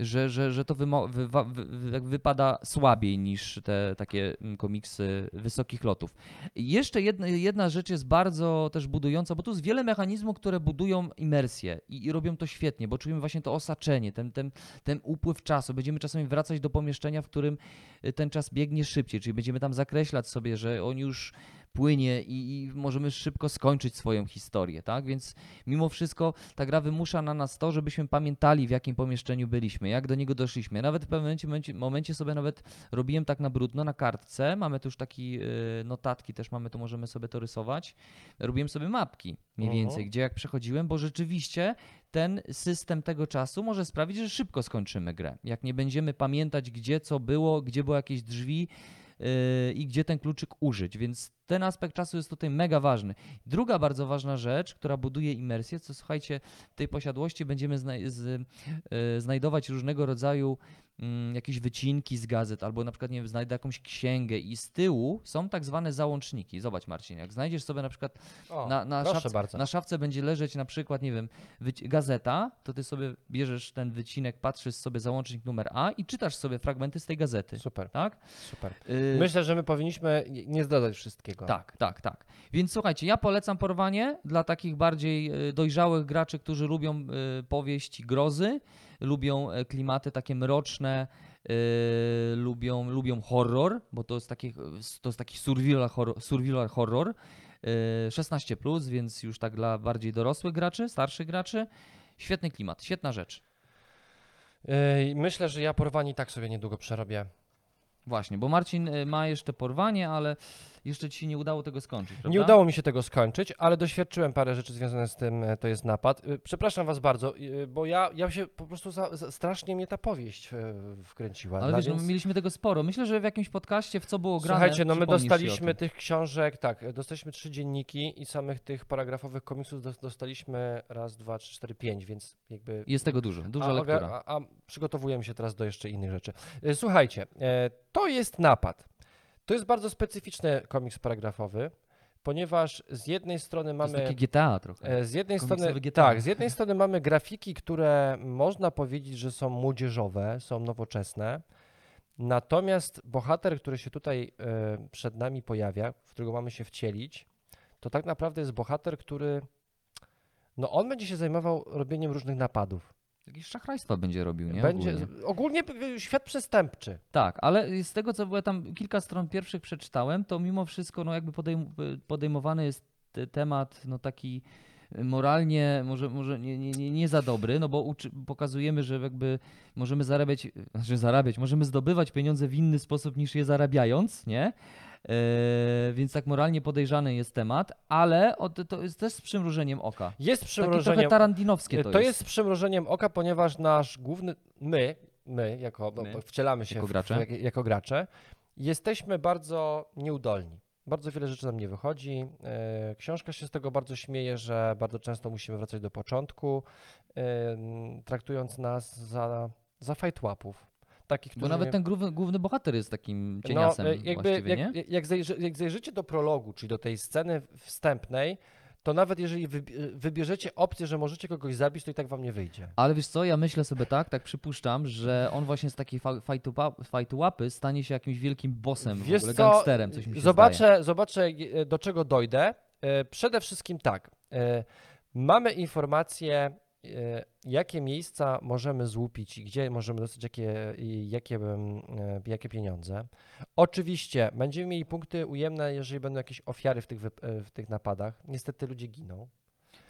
Że, że, że to wymo- wy, wy, wypada słabiej niż te takie mm, komiksy wysokich lotów. Jeszcze jedna, jedna rzecz jest bardzo też budująca, bo tu jest wiele mechanizmów, które budują imersję i, i robią to świetnie, bo czujemy właśnie to osaczenie, ten, ten, ten upływ czasu. Będziemy czasami wracać do pomieszczenia, w którym y, ten czas biegnie szybciej, czyli będziemy tam zakreślać sobie, że on już płynie i, i możemy szybko skończyć swoją historię, tak? Więc mimo wszystko ta gra wymusza na nas to, żebyśmy pamiętali, w jakim pomieszczeniu byliśmy, jak do niego doszliśmy. Nawet w pewnym momencie, momencie, sobie nawet robiłem tak na brudno, na kartce, mamy tu już taki y, notatki, też mamy tu, możemy sobie to rysować. Robiłem sobie mapki mniej więcej, gdzie jak przechodziłem, bo rzeczywiście ten system tego czasu może sprawić, że szybko skończymy grę. Jak nie będziemy pamiętać, gdzie co było, gdzie były jakieś drzwi, i gdzie ten kluczyk użyć, więc ten aspekt czasu jest tutaj mega ważny. Druga bardzo ważna rzecz, która buduje imersję, to słuchajcie, w tej posiadłości będziemy z, yy, znajdować różnego rodzaju jakieś wycinki z gazet, albo na przykład, nie wiem, znajdę jakąś księgę i z tyłu są tak zwane załączniki. Zobacz Marcin, jak znajdziesz sobie na przykład O, na, na, szafce, na szafce będzie leżeć na przykład, nie wiem, gazeta, to ty sobie bierzesz ten wycinek, patrzysz sobie załącznik numer A i czytasz sobie fragmenty z tej gazety, Super, tak? super. Yy, Myślę, że my powinniśmy nie- zdradzać wszystkiego. tak, tak, tak. Więc słuchajcie, ja polecam porwanie dla takich bardziej y, dojrzałych graczy, którzy lubią y, powieść grozy, lubią e, klimaty takie mroczne, y, lubią, lubią horror, bo to jest taki, to jest taki survival horror. Survival horror. y, 16, plus, więc już tak dla bardziej dorosłych graczy, starszych graczy. Świetny klimat, świetna rzecz. Yy, Myślę, że ja porwanie i tak sobie niedługo przerobię. Właśnie, bo Marcin ma jeszcze porwanie, ale jeszcze ci się nie udało tego skończyć. Nie prawda? udało mi się tego skończyć, ale doświadczyłem parę rzeczy związanych z tym, e, to jest napad. E, Przepraszam was bardzo, e, bo ja, ja się po prostu za, za, strasznie mnie ta powieść wkręciła. Ale wiesz, no, więc- mieliśmy tego sporo. Myślę, że w jakimś podcaście w co było grane. Słuchajcie, no my dostaliśmy tych książek, tak, dostaliśmy trzy dzienniki i samych tych paragrafowych komiksów dos- dostaliśmy raz, dwa, trzy, cztery, pięć, więc jakby... Jest tego dużo, duża a, lektura. A, a przygotowujemy się teraz do jeszcze innych rzeczy. Słuchajcie, to jest napad. To jest bardzo specyficzny komiks paragrafowy, ponieważ z jednej strony To mamy... jest takie GTA trochę. E, Z jednej strony, GTA. tak, z jednej strony mamy grafiki, które można powiedzieć, że są młodzieżowe, są nowoczesne. Natomiast bohater, który się tutaj e, przed nami pojawia, w którego mamy się wcielić, to tak naprawdę jest bohater, który no on będzie się zajmował robieniem różnych napadów. Jakieś szachrajstwa będzie robił, nie? będzie Ogólnie. ogólnie p- świat przestępczy. Tak, ale z tego, co było tam kilka stron pierwszych przeczytałem, to mimo wszystko no jakby podejm podejmowany jest te- temat no taki moralnie może, może nie, nie, nie, nie za dobry, no bo pokazujemy, że jakby możemy zarabiać, znaczy zarabiać, możemy zdobywać pieniądze w inny sposób niż je zarabiając, nie? E, więc tak moralnie podejrzany jest temat, ale to- jest też z przymrużeniem oka. Jest Takie trochę przymrużeniem tarandinowskie to, To jest z przymrużeniem oka, ponieważ nasz główny, my, my jako, bo- My, wcielamy się jako gracze. W, jak, jako gracze, jesteśmy bardzo nieudolni. Bardzo wiele rzeczy nam nie wychodzi. E, Książka się z tego bardzo śmieje, że bardzo często musimy wracać do początku, traktując nas za, za fajtłapów. Takich, Bo nawet ten główny, główny bohater jest takim cieniasem no, jakby, właściwie, jak, nie? Jak, zajrzy, jak zajrzycie do prologu, czyli do tej sceny wstępnej, to nawet jeżeli wybi- wybierzecie opcję, że możecie kogoś zabić, to i tak wam nie wyjdzie. Ale wiesz co, ja myślę sobie tak, tak przypuszczam, że on właśnie z takiej fa- fajtu łapy stanie się jakimś wielkim bossem, w Wiesz ogóle co, gangsterem, coś mi się zobaczę, zdaje. zobaczę, e, do czego dojdę. E, Przede wszystkim tak. Mamy informacje, e, jakie miejsca możemy złupić i gdzie możemy dostać jakie, jakie, e, jakie pieniądze. Oczywiście będziemy mieli punkty ujemne, jeżeli będą jakieś ofiary w tych, e, w tych napadach. Niestety ludzie giną.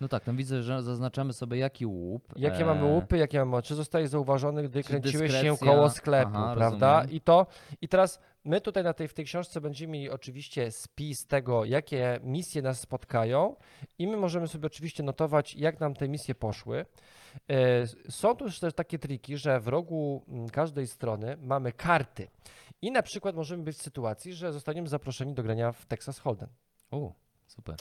No tak, tam widzę, że zaznaczamy sobie jaki łup. Jakie e, mamy łupy, jakie mamy, czy zostaje zauważony, gdy Czy kręciłeś się dyskrecja? koło sklepu, Aha, prawda? rozumiem. I to, i teraz my tutaj na tej, w tej książce będziemy mieli oczywiście spis tego, jakie misje nas spotkają i my możemy sobie oczywiście notować, jak nam te misje poszły. E, Są tu też takie triki, że w rogu mm, każdej strony mamy karty i na przykład możemy być w sytuacji, że zostaniemy zaproszeni do grania w Texas Hold'em. Super.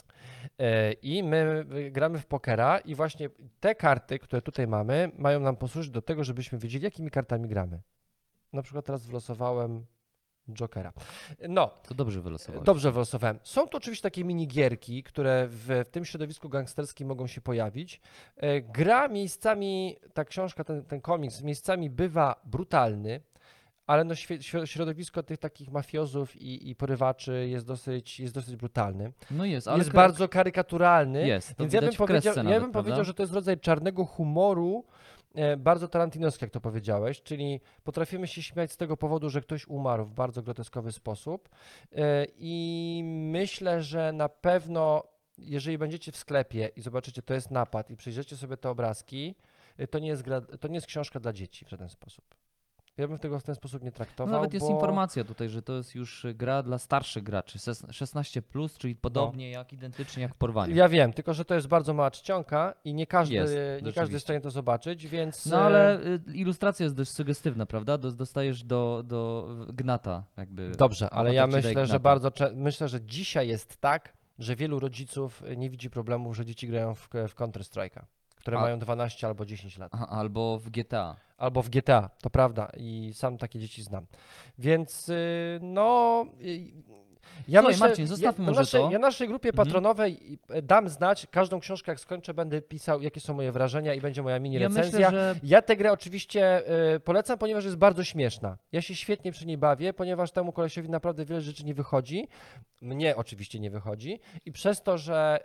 E, I my gramy w pokera i właśnie te karty, które tutaj mamy, mają nam posłużyć do tego, żebyśmy wiedzieli, jakimi kartami gramy. Na przykład teraz wylosowałem Jokera. No, To dobrze wylosowałeś. dobrze wylosowałem. Są to oczywiście takie minigierki, które w, w tym środowisku gangsterskim mogą się pojawić. E, Gra miejscami, ta książka, ten, ten komiks, miejscami bywa brutalny, ale no środowisko tych takich mafiozów i, i porywaczy jest dosyć, jest dosyć brutalny No jest, ale jest bardzo karykaturalny. Jest, Więc ja bym powiedział, kresce ja nawet, bym powiedział, że to jest rodzaj czarnego humoru, e, bardzo tarantinowski, jak to powiedziałeś, czyli potrafimy się śmiać z tego powodu, że ktoś umarł w bardzo groteskowy sposób. E, I myślę, że na pewno, jeżeli będziecie w sklepie i zobaczycie, to jest napad i przejrzycie sobie te obrazki, e, to nie jest, to nie jest książka dla dzieci w żaden sposób. Ja bym tego w ten sposób nie No traktował. nawet jest bo... informacja tutaj, że to jest już y, gra dla starszych graczy, ses- 16+, plus, czyli podobnie jak identycznie jak w porwaniu. No. Ja wiem, tylko że to jest bardzo mała czcionka i nie każdy, Jest, nie każdy jest w stanie to zobaczyć, więc. No e, ale y, ilustracja jest dość sugestywna, prawda? Do- Dostajesz do, do gnata jakby. Dobrze, ale ja myślę, że bardzo myślę, że dzisiaj jest tak, że wielu rodziców y, nie widzi problemu, że dzieci grają w, w Counter-Strike'a, które A- mają 12 albo 10 lat. Aha, albo w GTA. Albo w GTA, to prawda, i sam takie dzieci znam. Więc y, no. y, Ja Słuchaj, myślę, Marcin, zostawmy ja, może naszej, to. Ja naszej grupie Mhm. patronowej y, dam znać, każdą książkę jak skończę będę pisał, jakie są moje wrażenia i będzie moja mini Ja recenzja. myślę, że Ja tę grę oczywiście y, polecam, ponieważ jest bardzo śmieszna. Ja się świetnie przy niej bawię, ponieważ temu kolesiowi naprawdę wiele rzeczy nie wychodzi. Mnie oczywiście nie wychodzi. I przez to, że,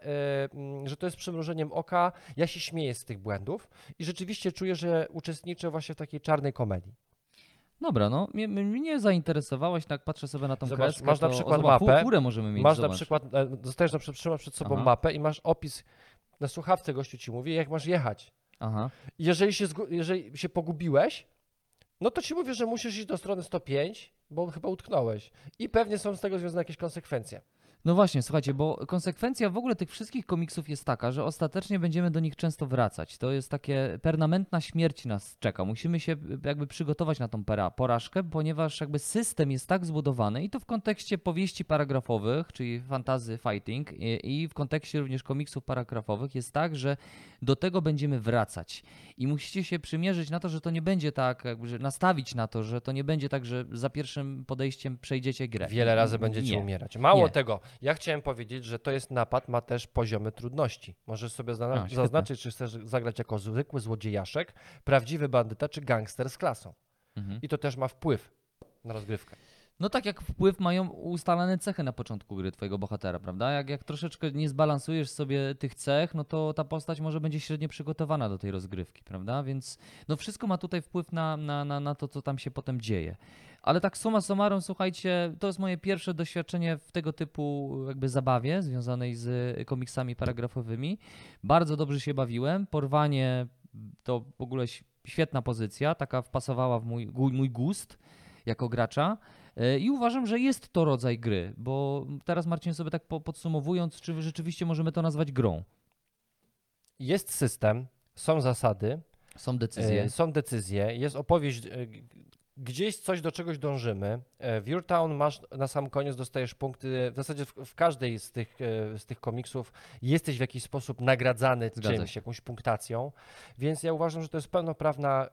y, mm, że to jest przymrużeniem oka, ja się śmieję z tych błędów i rzeczywiście czuję, że uczestniczę właśnie w takiej czarnej komedii. Dobra, no mnie, mnie zainteresowałaś, tak patrzę sobie na tą Zobacz, kreskę. masz na przykład o, zobacz, mapę, Pół, możemy mieć, masz na przykład, e, dostajesz na przykład trzymasz przed sobą Aha. mapę i masz opis, na słuchawce gościu ci mówi, jak masz jechać. Aha. Jeżeli się, jeżeli się pogubiłeś, no to ci mówię, że musisz iść do strony 105, bo chyba utknąłeś. I pewnie są z tego związane jakieś konsekwencje. No właśnie, słuchajcie, bo konsekwencja w ogóle tych wszystkich komiksów jest taka, że ostatecznie będziemy do nich często wracać. To jest takie permanentna śmierć nas czeka. Musimy się jakby przygotować na tą porażkę, ponieważ jakby system jest tak zbudowany i to w kontekście powieści paragrafowych, czyli fantazy fighting i, i w kontekście również komiksów paragrafowych jest tak, że do tego będziemy wracać. I musicie się przymierzyć na to, że to nie będzie tak, jakby, że nastawić na to, że to nie będzie tak, że za pierwszym podejściem przejdziecie grę. Wiele razy będziecie nie. umierać. Mało Nie. tego, ja chciałem powiedzieć, że to jest napad, ma też poziomy trudności. Możesz sobie A, zaznaczyć, czy chcesz zagrać jako zwykły złodziejaszek, prawdziwy bandyta, czy gangster z klasą. Mhm. I to też ma wpływ na rozgrywkę. No tak jak wpływ mają ustalane cechy na początku gry twojego bohatera, prawda? Jak, jak troszeczkę nie zbalansujesz sobie tych cech, no to ta postać może będzie średnio przygotowana do tej rozgrywki, prawda? Więc no wszystko ma tutaj wpływ na, na, na, na to, co tam się potem dzieje. Ale tak summa summarum, słuchajcie, to jest moje pierwsze doświadczenie w tego typu jakby zabawie związanej z komiksami paragrafowymi. Bardzo dobrze się bawiłem. Porwanie to w ogóle świetna pozycja, taka wpasowała w mój, mój gust jako gracza. E, I uważam, że jest to rodzaj gry, bo teraz Marcin sobie tak po- podsumowując, czy rzeczywiście możemy to nazwać grą? Jest system, są zasady, Są decyzje. e, są decyzje, jest opowieść, e, gdzieś coś do czegoś dążymy. E, W Your Town masz na sam koniec dostajesz punkty, w zasadzie w, w każdej z tych, e, z tych komiksów jesteś w jakiś sposób nagradzany Zgadza czymś, się. jakąś punktacją, więc ja uważam, że to jest pełnoprawna,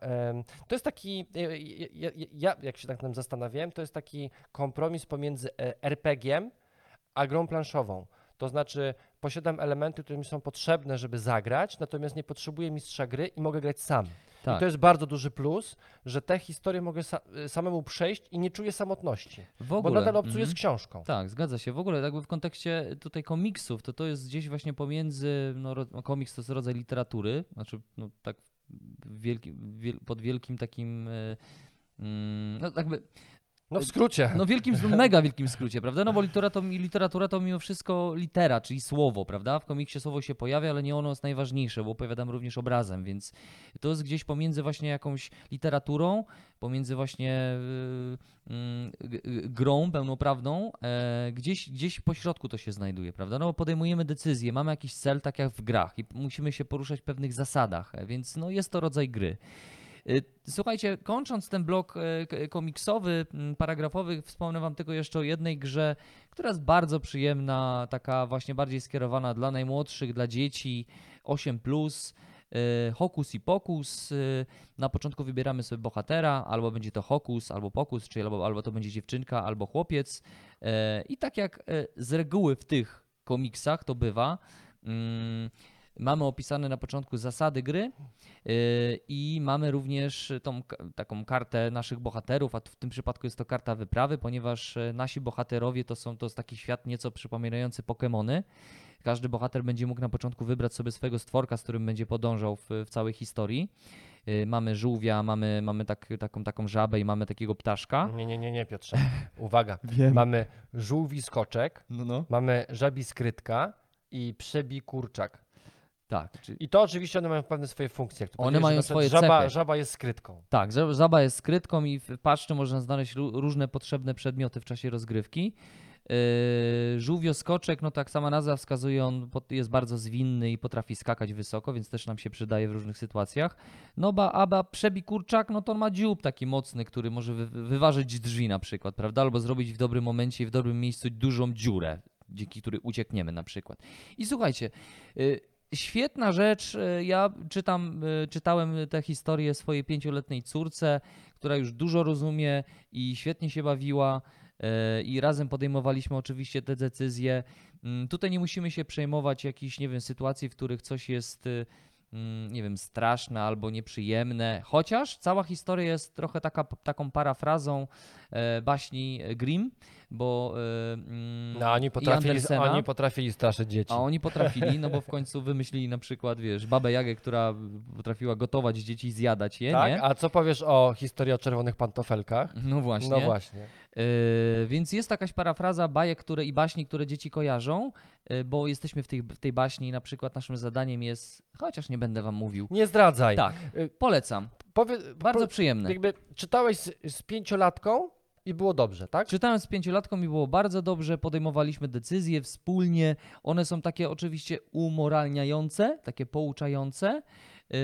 to jest taki, e, ja, ja, ja jak się tak nad tym zastanawiałem, to jest taki kompromis pomiędzy RPG-iem a grą planszową. To znaczy, posiadam elementy, które mi są potrzebne, żeby zagrać, natomiast nie potrzebuję mistrza gry i mogę grać sam. I tak, to jest bardzo duży plus, że te historie mogę sa y, samemu przejść i nie czuję samotności. w Bo ogóle. nadal obcuję mhm. z książką. Tak, zgadza się. W ogóle jakby w kontekście tutaj komiksów, to to jest gdzieś właśnie pomiędzy, no, no komiks to jest rodzaj literatury, znaczy no, tak wielki, wiel, pod wielkim takim, mm, no jakby, No w skrócie. no wielkim, mega wielkim skrócie, prawda? No bo literatura to, literatura to mimo wszystko litera, czyli słowo, prawda? W komiksie słowo się pojawia, ale nie ono jest najważniejsze, bo opowiadam również obrazem, więc to jest gdzieś pomiędzy właśnie jakąś literaturą, pomiędzy właśnie y, mm, g- grą pełnoprawną, e, gdzieś, gdzieś po środku to się znajduje, prawda? No bo podejmujemy decyzje, mamy jakiś cel, tak jak w grach i musimy się poruszać w pewnych zasadach, e, więc no jest to rodzaj gry. Y, Słuchajcie, kończąc ten blok k- komiksowy, paragrafowy, wspomnę wam tylko jeszcze o jednej grze, która jest bardzo przyjemna, taka właśnie bardziej skierowana dla najmłodszych, dla dzieci, 8+, plus, e, Hokus i Pokus. Na początku wybieramy sobie bohatera, albo będzie to Hokus, albo Pokus, czyli albo, albo to będzie dziewczynka, albo chłopiec. I tak jak z reguły w tych komiksach to bywa, mm, mamy opisane na początku zasady gry, Yy, I mamy również tą taką kartę naszych bohaterów, a w tym przypadku jest to karta wyprawy, ponieważ e, nasi bohaterowie to są to jest taki świat nieco przypominający Pokémony. Każdy bohater będzie mógł na początku wybrać sobie swojego stworka, z którym będzie podążał w, w całej historii. Yy, Mamy żółwia, mamy, mamy tak, taką, taką żabę i mamy takiego ptaszka. Nie, nie, nie, nie, Piotrze. Uwaga. *laughs* Mamy żółwi skoczek, No, no. mamy żabi skrytka i przebi kurczak. Tak, czy, I to oczywiście one mają pewne swoje funkcje. Jak One mają swoje żaba, cechy. żaba jest skrytką. Tak, żaba jest skrytką i w paszczy można znaleźć ró- różne potrzebne przedmioty w czasie rozgrywki. Yy, żółwio skoczek, no tak sama nazwa wskazuje, on jest bardzo zwinny i potrafi skakać wysoko, więc też nam się przydaje w różnych sytuacjach. No ba, aba przebi kurczak, no to on ma dziób taki mocny, który może wy, wyważyć drzwi na przykład, prawda? Albo zrobić w dobrym momencie i w dobrym miejscu dużą dziurę, dzięki której uciekniemy na przykład. I słuchajcie, yy, Świetna rzecz. y, Ja czytam, y, czytałem tę historię swojej pięcioletniej córce, która już dużo rozumie i świetnie się bawiła. y, I razem podejmowaliśmy oczywiście te decyzje. Mm, Tutaj nie musimy się przejmować jakichś, nie wiem, sytuacji, w których coś jest, y, mm, nie wiem, straszne albo nieprzyjemne. Chociaż cała historia jest trochę taka, taką parafrazą e, baśni Grimm, bo. mm, No, oni i potrafili, oni potrafili straszyć dzieci. A oni potrafili, no bo w *laughs* końcu wymyślili na przykład, wiesz, babę Jagę, która potrafiła gotować dzieci i zjadać je, tak? nie? A co powiesz o historii o czerwonych pantofelkach? No właśnie. No właśnie. Yy, więc jest jakaś parafraza bajek które, i baśni, które dzieci kojarzą, yy, bo jesteśmy w tej, w tej baśni, na przykład naszym zadaniem jest, chociaż nie będę wam mówił. Nie zdradzaj. Tak, Y, polecam. Powie, Bardzo po, przyjemne. jakby czytałeś z, z pięciolatką i było dobrze, tak? Czytałem z pięciolatką i było bardzo dobrze, podejmowaliśmy decyzje wspólnie. One są takie oczywiście umoralniające, takie pouczające. yy,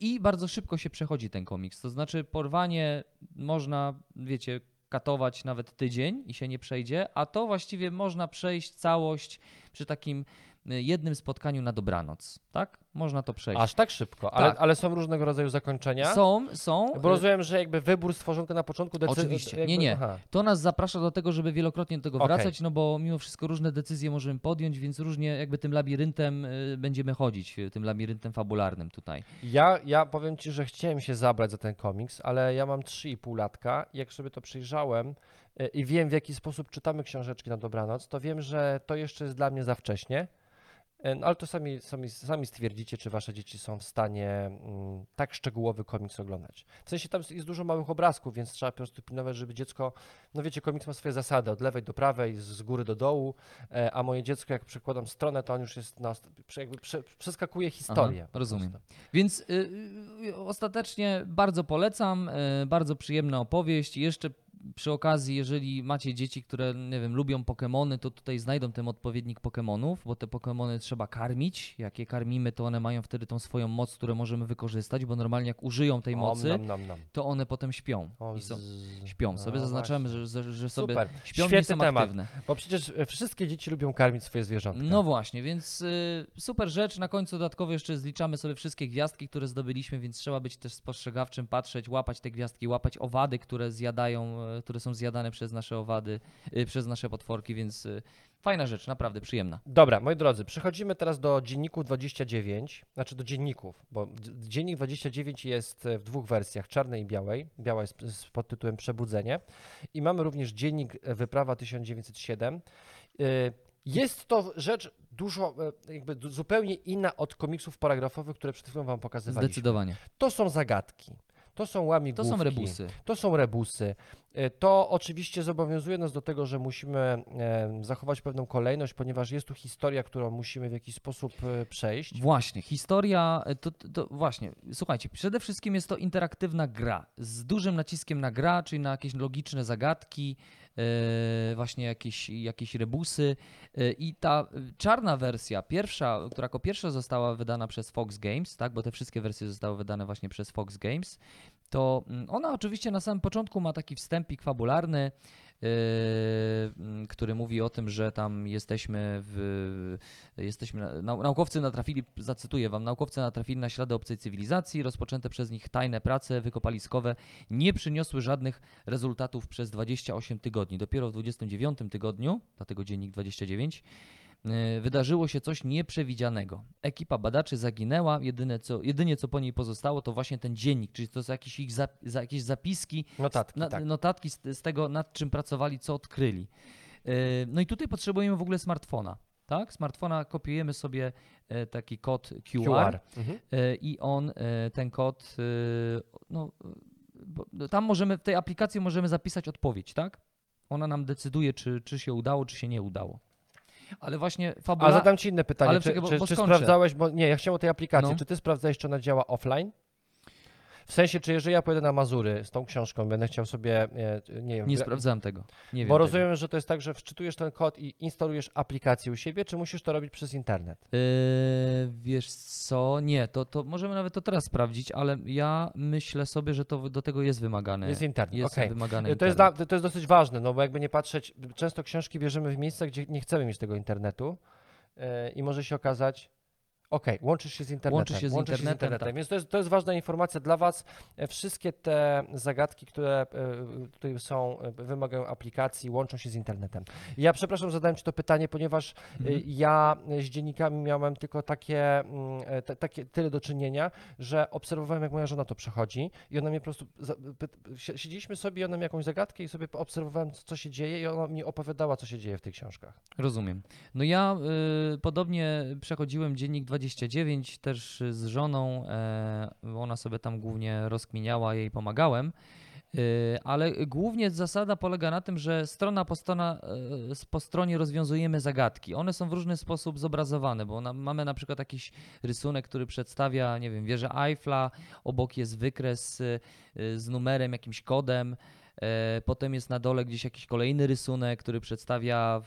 I bardzo szybko się przechodzi ten komiks. To znaczy, porwanie można, wiecie, katować nawet tydzień i się nie przejdzie, a to właściwie można przejść całość przy takim y, jednym spotkaniu na dobranoc, tak? Można to przejść. Aż tak szybko, ale, Tak. ale są różnego rodzaju zakończenia? Są, są. Bo y, rozumiem, że jakby wybór stworzonka na początku decyzji... Oczywiście. Nie, nie. Aha. To nas zaprasza do tego, żeby wielokrotnie do tego Okej. wracać, no bo mimo wszystko różne decyzje możemy podjąć, więc różnie jakby tym labiryntem y, będziemy chodzić, y, tym labiryntem fabularnym tutaj. Ja, ja powiem Ci, że chciałem się zabrać za ten komiks, ale ja mam 3,5 latka jak sobie to przyjrzałem y, i wiem w jaki sposób czytamy książeczki na dobranoc, to wiem, że to jeszcze jest dla mnie za wcześnie. Y, No ale to sami, sami, sami stwierdzicie, czy Wasze dzieci są w stanie mm, tak szczegółowy komiks oglądać. W sensie tam jest dużo małych obrazków, więc trzeba po prostu pilnować, żeby dziecko, no wiecie, komiks ma swoje zasady, od lewej do prawej, z góry do dołu, e, a moje dziecko jak przekładam stronę, to on już jest na, jakby prze, przeskakuje historię. po rozumiem. Więc y, y, ostatecznie bardzo polecam, y, bardzo przyjemna opowieść. Jeszcze przy okazji, jeżeli macie dzieci, które nie wiem, lubią Pokemony, to tutaj znajdą ten odpowiednik Pokemonów, bo te Pokemony trzeba karmić. Jak je karmimy, to one mają wtedy tą swoją moc, którą możemy wykorzystać, bo normalnie jak użyją tej mocy, to one potem śpią. O, I są, śpią sobie, no zaznaczamy, właśnie. że, że, że sobie Super. śpią i Świetny są temat. aktywne. Bo przecież e, wszystkie dzieci lubią karmić swoje zwierzątka. No właśnie, więc y, super rzecz. Na końcu dodatkowo jeszcze zliczamy sobie wszystkie gwiazdki, które zdobyliśmy, więc trzeba być też spostrzegawczym, patrzeć, łapać te gwiazdki, łapać owady, które zjadają, y, które są zjadane przez nasze owady, y, przez nasze potworki, więc y, fajna rzecz, naprawdę przyjemna. Dobra, moi drodzy, przechodzimy teraz do dzienników 29, znaczy do dzienników, bo dziennik 29 jest e, w dwóch wersjach, czarnej i białej. Biała jest z pod tytułem Przebudzenie i mamy również dziennik Wyprawa 1907. E, Jest to rzecz dużo, jakby zupełnie inna od komiksów paragrafowych, które przed chwilą wam pokazywaliśmy. Zdecydowanie. To są zagadki. To są łamigłówki. To są rebusy. To są rebusy. E, To oczywiście zobowiązuje nas do tego, że musimy e, zachować pewną kolejność, ponieważ jest tu historia, którą musimy w jakiś sposób e, przejść. Właśnie, historia, to, to, właśnie, słuchajcie, przede wszystkim jest to interaktywna gra z dużym naciskiem na gra, czyli na jakieś logiczne zagadki, właśnie jakieś, jakieś rebusy. Yy, i ta czarna wersja, pierwsza, która jako pierwsza została wydana przez Fox Games, tak, bo te wszystkie wersje zostały wydane właśnie przez Fox Games, to mm, ona oczywiście na samym początku ma taki wstępik fabularny, który mówi o tym, że tam jesteśmy w, jesteśmy, na- nau, naukowcy natrafili, zacytuję wam, naukowcy natrafili na ślady obcej cywilizacji, rozpoczęte przez nich tajne prace wykopaliskowe nie przyniosły żadnych rezultatów przez 28 tygodni. Dopiero w 29 tygodniu, dlatego dziennik 29, yy, wydarzyło się coś nieprzewidzianego. Ekipa badaczy zaginęła, jedyne co, jedynie co po niej pozostało to właśnie ten dziennik, czyli to są jakieś ich za, jakieś zapiski, Notatki, na, tak. notatki z, z tego, nad czym pracowali, co odkryli. Yy, No i tutaj potrzebujemy w ogóle smartfona. Tak? Smartfona kopiujemy sobie e, taki kod QR, QR. Mhm. e, i on, e, ten kod, e, no, e, no, tam możemy, w tej aplikacji możemy zapisać odpowiedź, tak? Ona nam decyduje, czy, czy się udało, czy się nie udało. Ale właśnie A fabula... zadam Ci inne pytanie. Ale czy bo- czy, bo czy sprawdzałeś, bo nie, ja chciałem o tej aplikacji. No. Czy Ty sprawdzałeś, czy ona działa offline? W sensie, czy jeżeli ja pojedę na Mazury z tą książką, będę chciał sobie, e, nie wiem, Nie sprawdzałem tego. Nie wiem bo tego. rozumiem, że to jest tak, że wczytujesz ten kod i instalujesz aplikację u siebie, czy musisz to robić przez internet? Yy, wiesz co? Nie, to, to możemy nawet to teraz sprawdzić, ale ja myślę sobie, że to do tego jest wymagane. Jest internet, Jest okej. wymagane. To jest, internet. dla, to jest dosyć ważne, no bo jakby nie patrzeć, często książki bierzemy w miejscach, gdzie nie chcemy mieć tego internetu e, i może się okazać, okej, łączysz się z internetem. Łączysz się z internetem, tak. Więc to jest, to jest ważna informacja dla Was. E, Wszystkie te zagadki, które e, tutaj są, e, wymagają aplikacji, łączą się z internetem. Ja przepraszam, zadałem Ci to pytanie, ponieważ Mhm. ja z dziennikami miałem tylko takie, mm, te, takie tyle do czynienia, że obserwowałem, jak moja żona to przechodzi i ona mnie po prostu, siedzieliśmy sobie ona miała jakąś zagadkę i sobie obserwowałem, co się dzieje i ona mi opowiadała, co się dzieje w tych książkach. Rozumiem. No ja y, podobnie przechodziłem dziennik 29 też z żoną. E, ona sobie tam głównie rozkminiała, jej pomagałem. Y, ale głównie zasada polega na tym, że strona po, strona, y, po stronie rozwiązujemy zagadki. One są w różny sposób zobrazowane, bo mamy na przykład jakiś rysunek, który przedstawia, nie wiem, wieżę Eiffla, obok jest wykres z numerem, jakimś kodem. E, Potem jest na dole gdzieś jakiś kolejny rysunek, który przedstawia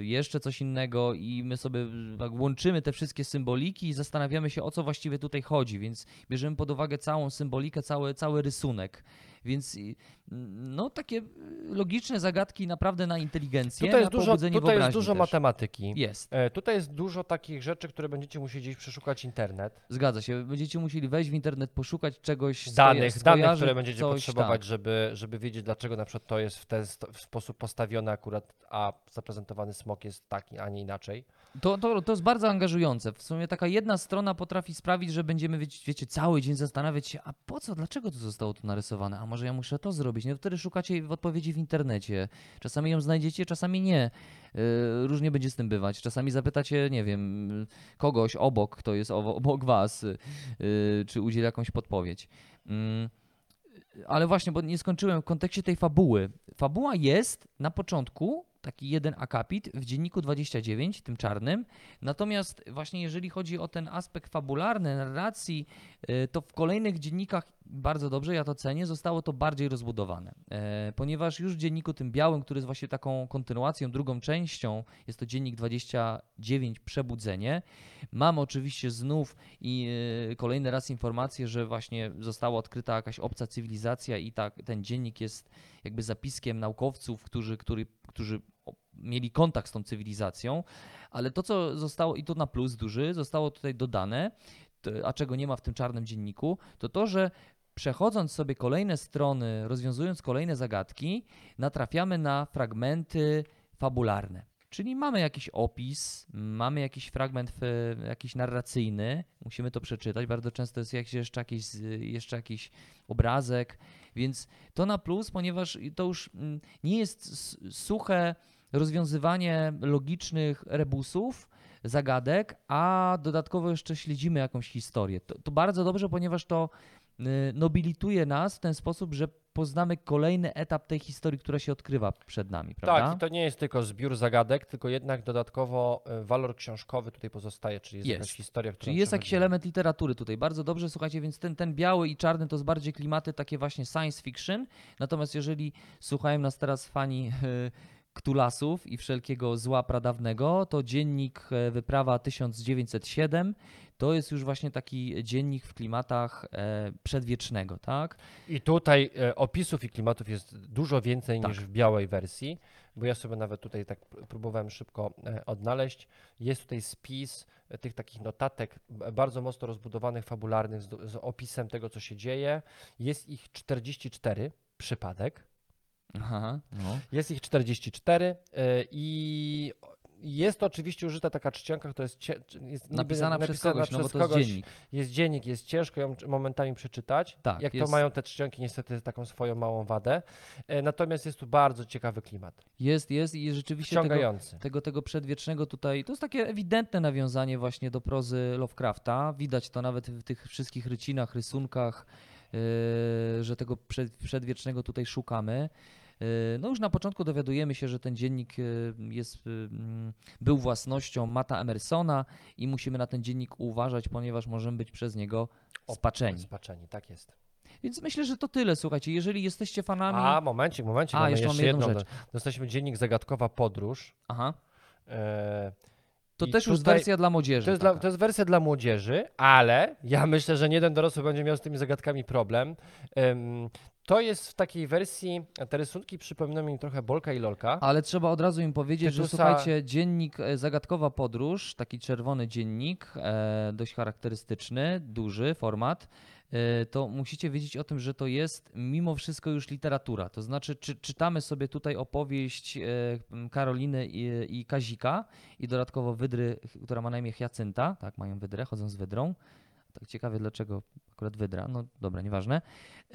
jeszcze coś innego, i my sobie łączymy te wszystkie symboliki i zastanawiamy się, o co właściwie tutaj chodzi. Więc bierzemy pod uwagę całą symbolikę, cały, cały rysunek. Więc y, no takie y, logiczne zagadki naprawdę na inteligencję, Tutaj na jest dużo, pobudzenie tutaj jest dużo też. matematyki. Jest. E, Tutaj jest dużo takich rzeczy, które będziecie musieli gdzieś przeszukać internet. Zgadza się. Będziecie musieli wejść w internet, poszukać czegoś, skoja- Danych, danych, skojarzyć które będziecie coś, potrzebować, tak. żeby, żeby wiedzieć, dlaczego na przykład to jest w ten sposób postawiony akurat, a zaprezentowany smok jest taki, a nie inaczej. To, to, to jest bardzo angażujące. W sumie taka jedna strona potrafi sprawić, że będziemy, wiecie, cały dzień zastanawiać się, a po co, dlaczego to zostało tu narysowane? A może ja muszę to zrobić? No wtedy szukacie w odpowiedzi w internecie. Czasami ją znajdziecie, czasami nie. Yy, różnie będzie z tym bywać. Czasami zapytacie, nie wiem, kogoś obok, kto jest obok was, yy, czy udzieli jakąś podpowiedź. Mm, ale właśnie, bo nie skończyłem w kontekście tej fabuły. Fabuła jest na początku taki jeden akapit w dzienniku 29, tym czarnym. Natomiast właśnie jeżeli chodzi o ten aspekt fabularny, narracji, y, to w kolejnych dziennikach bardzo dobrze, ja to cenię, zostało to bardziej rozbudowane. E, Ponieważ już w dzienniku tym białym, który jest właśnie taką kontynuacją, drugą częścią, jest to dziennik 29 Przebudzenie. Mam oczywiście znów i y, kolejny raz informację, że właśnie została odkryta jakaś obca cywilizacja i tak ten dziennik jest jakby zapiskiem naukowców, którzy, który, którzy mieli kontakt z tą cywilizacją, ale to, co zostało, i to na plus duży, zostało tutaj dodane, a czego nie ma w tym czarnym dzienniku, to to, że przechodząc sobie kolejne strony, rozwiązując kolejne zagadki, natrafiamy na fragmenty fabularne. Czyli mamy jakiś opis, mamy jakiś fragment e, jakiś narracyjny, musimy to przeczytać. Bardzo często jest jeszcze, jakiś, jeszcze jakiś obrazek, więc to na plus, ponieważ to już mm, nie jest suche rozwiązywanie logicznych rebusów, zagadek, a dodatkowo jeszcze śledzimy jakąś historię. To, to bardzo dobrze, ponieważ to y, nobilituje nas w ten sposób, że poznamy kolejny etap tej historii, która się odkrywa przed nami, prawda? Tak, i to nie jest tylko zbiór zagadek, tylko jednak dodatkowo e, walor książkowy tutaj pozostaje, czyli jest, Jest. jakaś historia, która Czyli jest jakiś element literatury tutaj. Bardzo dobrze, słuchajcie, więc ten, ten biały i czarny to jest bardziej klimaty takie właśnie science fiction. Natomiast jeżeli słuchają nas teraz fani *laughs* y, Ktulasów i wszelkiego zła pradawnego, to dziennik e, Wyprawa 1907 to jest już właśnie taki dziennik w klimatach e, przedwiecznego, tak? I tutaj e, opisów i klimatów jest dużo więcej Tak. niż w białej wersji, bo ja sobie nawet tutaj tak pr- próbowałem szybko odnaleźć. Jest tutaj spis tych takich notatek bardzo mocno rozbudowanych, fabularnych, z, z opisem tego, co się dzieje. Jest ich 44, przypadek. Aha, no. Jest ich 44 e, i jest oczywiście użyta taka czcionka, która jest, jest niby Napisana, przez kogoś, no bo przez to jest kogoś. dziennik. Jest dziennik, jest ciężko ją momentami przeczytać. Tak, Jak jest- to mają te czcionki, niestety taką swoją małą wadę. E, Natomiast jest tu bardzo ciekawy klimat. Jest, jest i rzeczywiście tego, tego, tego przedwiecznego tutaj, to jest takie ewidentne nawiązanie właśnie do prozy Lovecrafta. Widać to nawet w tych wszystkich rycinach, rysunkach, yy, że tego przed, przedwiecznego tutaj szukamy. Yy, No już na początku dowiadujemy się, że ten dziennik yy, jest, yy, mm, był własnością Mata Emersona i musimy na ten dziennik uważać, ponieważ możemy być przez niego spaczeni. Spaczeni, tak jest. Więc myślę, że to tyle, słuchajcie. Jeżeli jesteście fanami... A, momencik, momencik. A, mamy jeszcze jeszcze, jedną jedną. rzecz. Dostaliśmy dziennik Zagadkowa Podróż. Aha, E, to I też już wersja dla młodzieży. To jest, dla, to jest wersja dla młodzieży, ale ja *laughs* myślę, że nie jeden dorosły będzie miał z tymi zagadkami problem. Em, to jest w takiej wersji, te rysunki przypominają mi trochę Bolka i Lolka. Ale trzeba od razu im powiedzieć, że Tytusa- słuchajcie, dziennik e, Zagadkowa Podróż, taki czerwony dziennik, e, dość charakterystyczny, duży format, e, to musicie wiedzieć o tym, że to jest mimo wszystko już literatura. To znaczy, czy, czytamy sobie tutaj opowieść e, Karoliny i, i Kazika i dodatkowo Wydry, która ma na imię Hiacynta, tak, mają Wydrę, chodzą z Wydrą. Tak ciekawie, dlaczego akurat Wydra, no dobra, nieważne.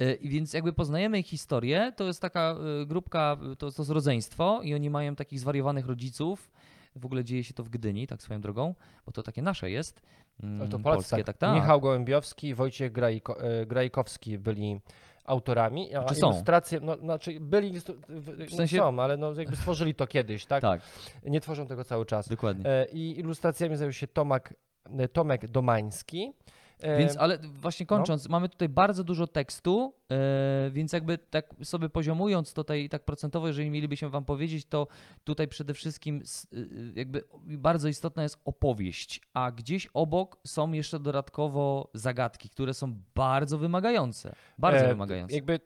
E, I więc jakby poznajemy ich historię, to jest taka e, grupka, e, to, to jest rodzeństwo i oni mają takich zwariowanych rodziców. W ogóle dzieje się to w Gdyni, tak swoją drogą, bo to takie nasze jest. mm, No to Polacy, polskie, tak, tak. Michał Gołębiowski i Wojciech Grajko, Grajkowski byli autorami. A Czy są? ilustracje, no, znaczy byli, w, sensie- są, ale no, jakby stworzyli to kiedyś, tak? tak, Nie tworzą tego cały czas. dokładnie. I ilustracjami zajął się Tomek, e, Tomek Domański. E, Więc, ale właśnie kończąc, mamy tutaj bardzo dużo tekstu, e, więc jakby tak sobie poziomując tutaj tak procentowo, jeżeli mielibyśmy wam powiedzieć, to tutaj przede wszystkim y, jakby bardzo istotna jest opowieść, a gdzieś obok są jeszcze dodatkowo zagadki, które są bardzo wymagające. Bardzo e, wymagające. Jakby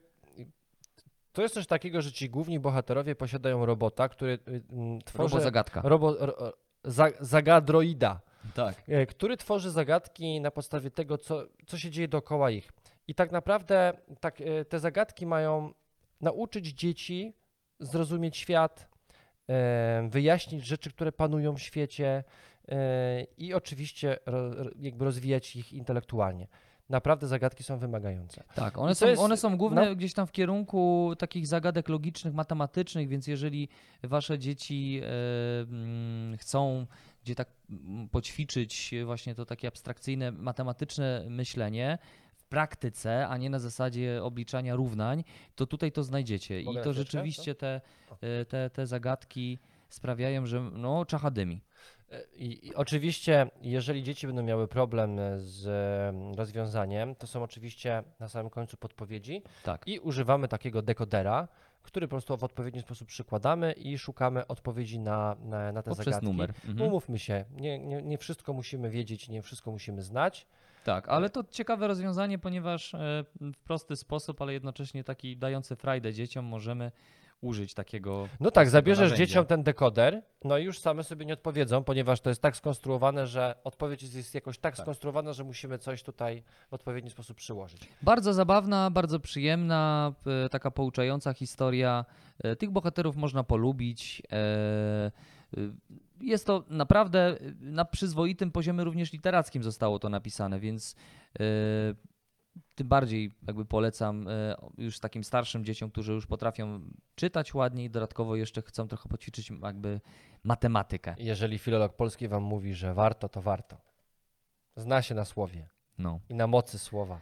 To jest coś takiego, że ci główni bohaterowie posiadają robota, który y, mm, tworzy... Robo zagadka. Robo, ro, za, zagadroida, Tak. e, który tworzy zagadki na podstawie tego, co, co się dzieje dookoła ich. I tak naprawdę tak, e, te zagadki mają nauczyć dzieci zrozumieć świat, e, wyjaśnić rzeczy, które panują w świecie i oczywiście jakby rozwijać ich intelektualnie. Naprawdę zagadki są wymagające. Tak, one są, jest- one są główne no. gdzieś tam w kierunku takich zagadek logicznych, matematycznych, więc jeżeli wasze dzieci mm, chcą gdzie tak mm, poćwiczyć właśnie to takie abstrakcyjne, matematyczne myślenie w praktyce, a nie na zasadzie obliczania równań, to tutaj to znajdziecie. Mogę I to rzeczywiście te, e, te, te zagadki sprawiają, że no czacha dymi. E, I, I oczywiście, jeżeli dzieci będą miały problem z em, rozwiązaniem, to są oczywiście na samym końcu podpowiedzi Tak. i używamy takiego dekodera, który po prostu w odpowiedni sposób przykładamy i szukamy odpowiedzi na, na, na te Poprzez zagadki. numer. Mhm. Umówmy się, nie, nie, nie wszystko musimy wiedzieć, nie wszystko musimy znać. Tak, ale to ciekawe rozwiązanie, ponieważ e, w prosty sposób, ale jednocześnie taki dający frajdę dzieciom możemy użyć takiego. No tak, zabierzesz narzędzia. dzieciom ten dekoder, no i już same sobie nie odpowiedzą, ponieważ to jest tak skonstruowane, że odpowiedź jest- jakoś tak, Tak. skonstruowana, że musimy coś tutaj w odpowiedni sposób przyłożyć. Bardzo zabawna, bardzo przyjemna, e, taka pouczająca historia. E, Tych bohaterów można polubić. E, Jest to naprawdę na przyzwoitym poziomie również literackim zostało to napisane, więc tym bardziej jakby polecam e, już takim starszym dzieciom, którzy już potrafią czytać ładniej, dodatkowo jeszcze chcą trochę poćwiczyć jakby matematykę. Jeżeli filolog polski wam mówi, że warto, to warto. Zna się na słowie No. i na mocy słowa.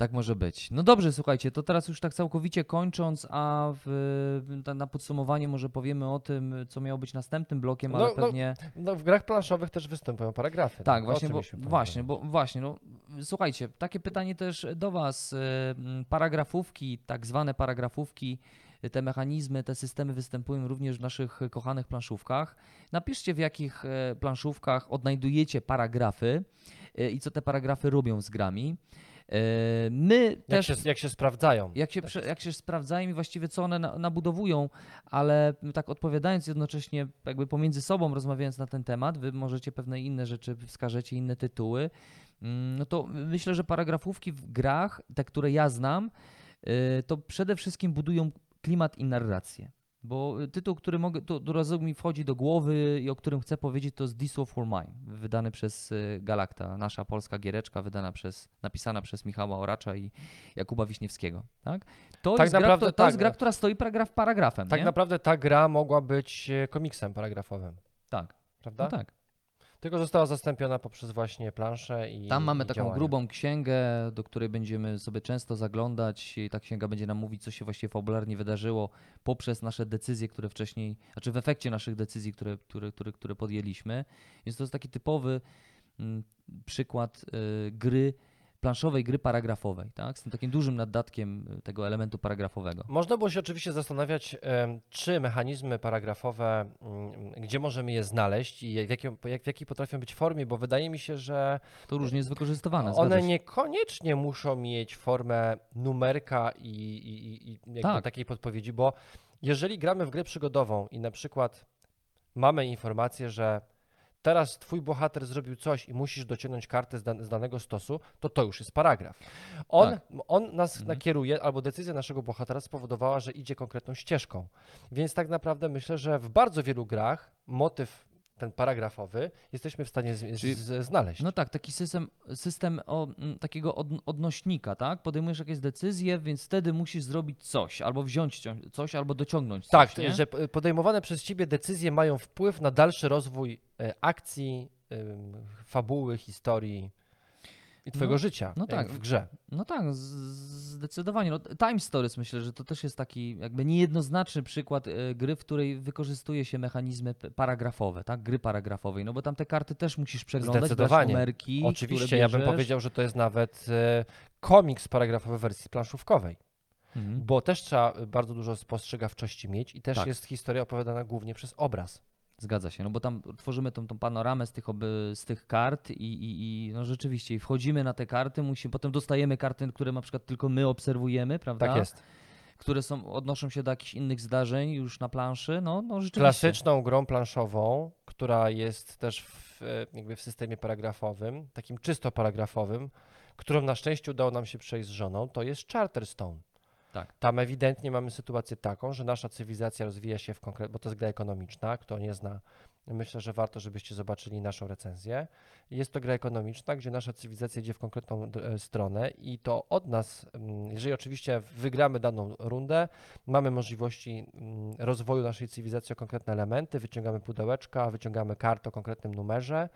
Tak może być. No dobrze, słuchajcie, to teraz już tak całkowicie kończąc, a w, na- podsumowanie może powiemy o tym, co miało być następnym blokiem, ale No, no, pewnie. No, w grach planszowych też występują paragrafy. Tak, no, właśnie, bo, właśnie, bo właśnie, no słuchajcie, takie pytanie też do Was. y, m, Paragrafówki, tak zwane paragrafówki, te mechanizmy, te systemy występują również w naszych kochanych planszówkach. Napiszcie, w jakich e, planszówkach odnajdujecie paragrafy y, i co te paragrafy robią z grami. E, My Jak, też się, jak się sprawdzają. jak się, prze, jak się sprawdzają i właściwie co one na, nabudowują, ale tak odpowiadając jednocześnie jakby pomiędzy sobą, rozmawiając na ten temat, wy możecie pewne inne rzeczy, wskażecie inne tytuły, mm, no to myślę, że paragrafówki w grach, te, które ja znam, y, to przede wszystkim budują klimat i narrację. Bo tytuł, który mogę, to od razu mi wchodzi do głowy i o którym chcę powiedzieć, to jest This War for Mine, wydany przez y, Galacta, nasza polska giereczka, wydana przez, napisana przez Michała Oracza i Jakuba Wiśniewskiego. Tak? To, Tak jest, gra, naprawdę to, to jest tak. gra, która stoi paragraf paragrafem. Tak nie? naprawdę ta gra mogła być e, komiksem paragrafowym, tak. prawda? No tak. Tylko została zastąpiona poprzez właśnie planszę i Tam mamy i taką grubą księgę, do której będziemy sobie często zaglądać i ta księga będzie nam mówić, co się właściwie fabularnie wydarzyło poprzez nasze decyzje, które wcześniej, znaczy w efekcie naszych decyzji, które, które, które, które podjęliśmy. Więc to jest taki typowy mm, przykład y, gry, planszowej gry paragrafowej, tak? Z tym takim dużym naddatkiem y, tego elementu paragrafowego. Można było się oczywiście zastanawiać, czy mechanizmy paragrafowe, mm, gdzie możemy je znaleźć i w jakiej, jak, w jakiej potrafią być formie, bo wydaje mi się, że To różnie jest wykorzystywane. one niekoniecznie muszą mieć formę numerka i, i, i- Tak. takiej podpowiedzi, bo jeżeli gramy w grę przygodową i na przykład mamy informację, że teraz twój bohater zrobił coś i musisz dociągnąć kartę z, dan- z danego stosu, to to już jest paragraf. On, Tak. on nas Mhm. nakieruje, albo decyzja naszego bohatera spowodowała, że idzie konkretną ścieżką. Więc tak naprawdę myślę, że w bardzo wielu grach motyw ten paragrafowy jesteśmy w stanie z, Czyli- z, znaleźć. No tak, taki system, system o, m, takiego od, odnośnika, tak? Podejmujesz jakieś decyzje, więc wtedy musisz zrobić coś, albo wziąć coś, albo dociągnąć Tak, coś. nie? że podejmowane przez ciebie decyzje mają wpływ na dalszy rozwój e, akcji, fabuły, historii i twojego No, życia no tak. w grze. No tak, zdecydowanie. No, Time Stories myślę, że to też jest taki jakby niejednoznaczny przykład e, gry, w której wykorzystuje się mechanizmy paragrafowe, tak? Gry paragrafowej, no bo tam te karty też musisz przeglądać, Zdecydowanie. numerki, Oczywiście, ja bym powiedział, że to jest nawet e, komiks paragrafowy w wersji planszówkowej, Mhm. bo też trzeba bardzo dużo spostrzegawczości mieć i też Tak. jest historia opowiadana głównie przez obraz. Zgadza się, no bo tam tworzymy tą, tą panoramę z tych, oby, z tych kart i, i, i no rzeczywiście wchodzimy na te karty, musimy, potem dostajemy karty, które na przykład tylko my obserwujemy, prawda? Tak jest. które są, odnoszą się do jakichś innych zdarzeń już na planszy, no, no rzeczywiście. Klasyczną grą planszową, która jest też w, jakby w systemie paragrafowym, takim czysto paragrafowym, którą na szczęście udało nam się przejść z żoną, to jest Charterstone. Tak. Tam ewidentnie mamy sytuację taką, że nasza cywilizacja rozwija się w konkret, bo to jest gra ekonomiczna, kto nie zna, myślę, że warto, żebyście zobaczyli naszą recenzję. Jest to gra ekonomiczna, gdzie nasza cywilizacja idzie w konkretną e, stronę i to od nas, mm, jeżeli oczywiście wygramy daną rundę, mamy możliwości mm, rozwoju naszej cywilizacji o konkretne elementy, wyciągamy pudełeczka, wyciągamy kartę o konkretnym numerze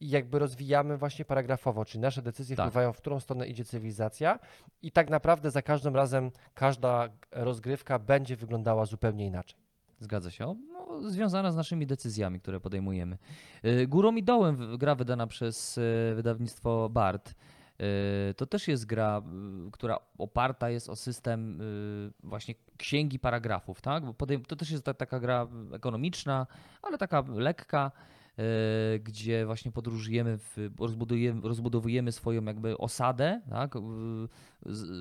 i jakby rozwijamy właśnie paragrafowo, czyli nasze decyzje Tak. wpływają, w którą stronę idzie cywilizacja i tak naprawdę za każdym razem każda rozgrywka będzie wyglądała zupełnie inaczej. Zgadza się. No, związana z naszymi decyzjami, które podejmujemy. Y, Górą i dołem gra wydana przez y, wydawnictwo BART. y, To też jest gra, która oparta jest o system właśnie księgi paragrafów, tak? Bo to też jest ta, taka gra ekonomiczna, ale taka lekka, gdzie właśnie podróżujemy, w, rozbudujemy, rozbudowujemy swoją jakby osadę, tak?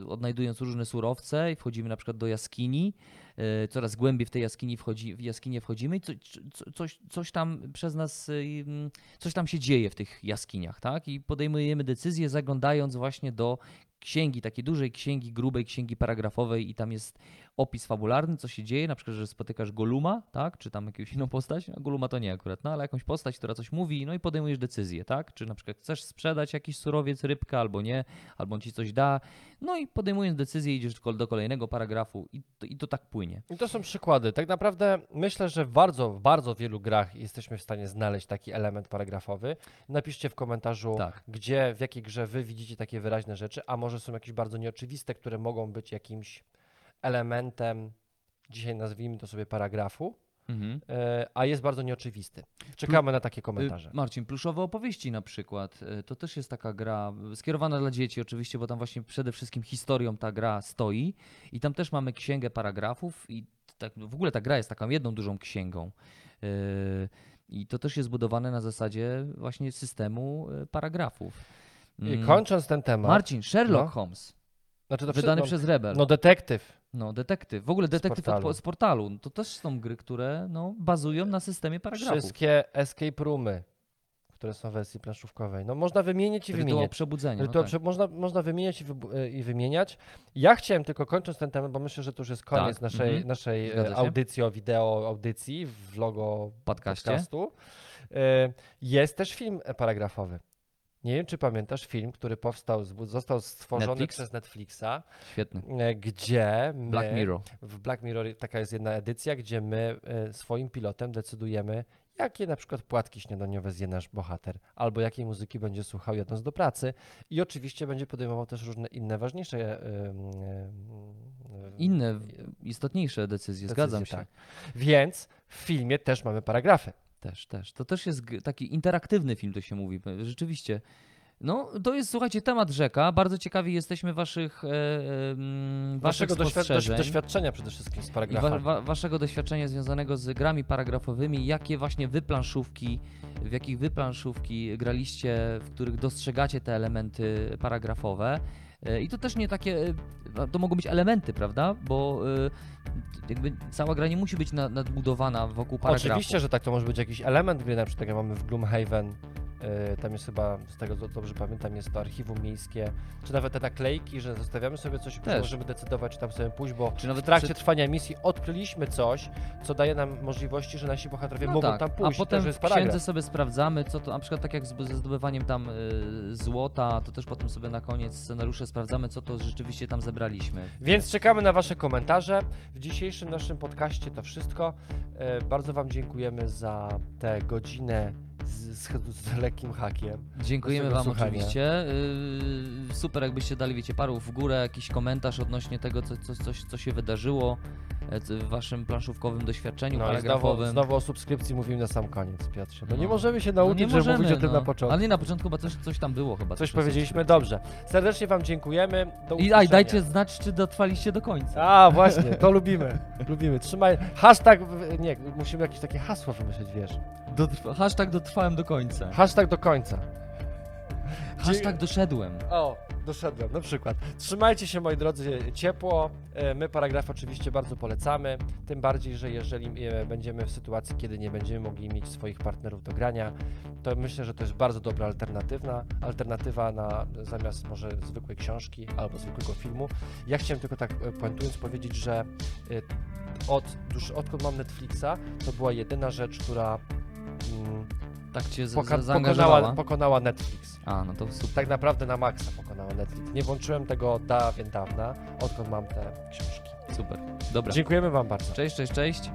Odnajdując różne surowce i wchodzimy na przykład do jaskini, e, coraz głębiej w tej jaskini wchodzi, w jaskinię wchodzimy i co, co, coś, coś tam przez nas, mm, coś tam się dzieje w tych jaskiniach, tak? I podejmujemy decyzje zaglądając właśnie do księgi, takiej dużej księgi, grubej księgi paragrafowej i tam jest opis fabularny, co się dzieje, na przykład, że spotykasz Goluma, tak? Czy tam jakąś inną postać, no, Goluma to nie akurat, no ale jakąś postać, która coś mówi, no i podejmujesz decyzję, tak? Czy na przykład chcesz sprzedać jakiś surowiec, rybkę albo nie, albo on ci coś da, no i podejmując decyzję idziesz do kolejnego paragrafu i to, i to tak płynie. I to są przykłady. Tak naprawdę myślę, że w bardzo, w bardzo wielu grach jesteśmy w stanie znaleźć taki element paragrafowy. Napiszcie w komentarzu, Tak. gdzie, w jakiej grze wy widzicie takie wyraźne rzeczy, a może są jakieś bardzo nieoczywiste, które mogą być jakimś elementem, dzisiaj nazwijmy to sobie paragrafu, Mhm. e, a jest bardzo nieoczywisty. Czekamy na takie komentarze. Y, Marcin, pluszowe opowieści na przykład. Y, To też jest taka gra y, skierowana dla dzieci oczywiście, bo tam właśnie przede wszystkim historią ta gra stoi i tam też mamy księgę paragrafów i tak, w ogóle ta gra jest taką jedną dużą księgą. I to też jest budowane na zasadzie właśnie systemu paragrafów. I Mm. kończąc ten temat, Marcin, Sherlock No. Holmes, znaczy to wydany przez Rebel. no detektyw. No, detektyw. W ogóle detektyw portalu. Od, z portalu. No, To też są gry, które no, bazują na systemie paragrafów. Wszystkie escape roomy, które są w wersji planszówkowej. No można wymieniać i Rytuał wymieniać. przebudzenia. No Rytuał tak. prze- można, można wymieniać i, wybu- e, i wymieniać. Ja chciałem tylko kończąc ten temat, bo myślę, że to już jest koniec Tak, naszej, mhm. naszej e, się. audycji o wideo, audycji w logo Podcaście. podcastu. E, Jest też film paragrafowy. Nie wiem, czy pamiętasz film, który powstał, został stworzony Netflix? przez Netflixa, Świetny. e, gdzie my, Black Mirror. w Black Mirror taka jest jedna edycja, gdzie my e, swoim pilotem decydujemy, jakie na przykład płatki śniadaniowe zje nasz bohater, albo jakiej muzyki będzie słuchał jadąc do pracy i oczywiście będzie podejmował też różne inne ważniejsze em, em, Inne, istotniejsze decyzje, zgadzam decyzje, się. tak. Więc w filmie też mamy paragrafy. Też, też. To też jest taki interaktywny film, to się mówi. Rzeczywiście. No, to jest, słuchajcie, temat rzeka. Bardzo ciekawi jesteśmy waszych, e, waszych Waszego doświad- spostrzeżeń. doś- doświadczenia przede wszystkim z I wa, paragrafami. wa, waszego doświadczenia związanego z grami paragrafowymi, jakie właśnie wy planszówki, w jakich wy planszówki graliście, w których dostrzegacie te elementy paragrafowe. E, I to też nie takie, e, to mogą być elementy, prawda? Bo e, jakby cała gra nie musi być na- nadbudowana wokół paragrafu. Oczywiście, że tak, to może być jakiś element gry, na przykład tak jak mamy w Gloomhaven, tam jest chyba, z tego co dobrze pamiętam, jest to archiwum miejskie, czy nawet te naklejki, że zostawiamy sobie coś, Też. możemy decydować, czy tam chcemy pójść, bo Czy nawet w trakcie przed- trwania misji odkryliśmy coś, co daje nam możliwości, że nasi bohaterowie mogą tam pójść. No tak, A potem w księdze sobie sprawdzamy, co to, na przykład tak jak z- ze zdobywaniem tam y, złota, to też potem sobie na koniec scenariusze sprawdzamy, co to rzeczywiście tam zebraliśmy. Więc czekamy na Wasze komentarze. W dzisiejszym naszym podcaście to wszystko. E, bardzo Wam dziękujemy za tę godzinę z, z, z lekkim hakiem. Dziękujemy Wam słuchania. oczywiście. Y, super, jakbyście dali, wiecie, paru w górę, jakiś komentarz odnośnie tego, co, co, coś, co się wydarzyło e, w Waszym planszówkowym doświadczeniu No i znowu, paragrafowym. znowu o subskrypcji mówimy na sam koniec, Piotrze. No, nie No. możemy się No nauczyć, nie żeby możemy, mówić o tym no. na początku. Ale nie na początku, bo coś, coś tam było chyba. Coś powiedzieliśmy, dobrze. Serdecznie Wam dziękujemy. Do I aj, dajcie znać, czy dotrwaliście do końca. A, właśnie, to lubimy. *laughs* Lubimy. Trzymaj. Hashtag, nie, musimy jakieś takie hasło wymyślić, wiesz. Dotrwa, hashtag dotrwałem do końca. Hashtag do końca. Hashtag doszedłem. O, doszedłem, na przykład. Trzymajcie się, moi drodzy, ciepło. E, My paragraf oczywiście bardzo polecamy, tym bardziej, że jeżeli e, będziemy w sytuacji, kiedy nie będziemy mogli mieć swoich partnerów do grania, to myślę, że to jest bardzo dobra alternatywna, alternatywa na zamiast może zwykłej książki albo zwykłego filmu. Ja chciałem tylko tak e, puentując powiedzieć, że e, od, już odkąd mam Netflixa, to była jedyna rzecz, która mm, Tak cię z- poka- pokonała, zaangażowała? pokonała Netflix A, no to super. tak naprawdę na maksa pokonała Netflix. Nie włączyłem tego od dawien dawna, odkąd mam te książki. Super. Dobra. Dziękujemy Wam bardzo. Cześć, cześć, cześć.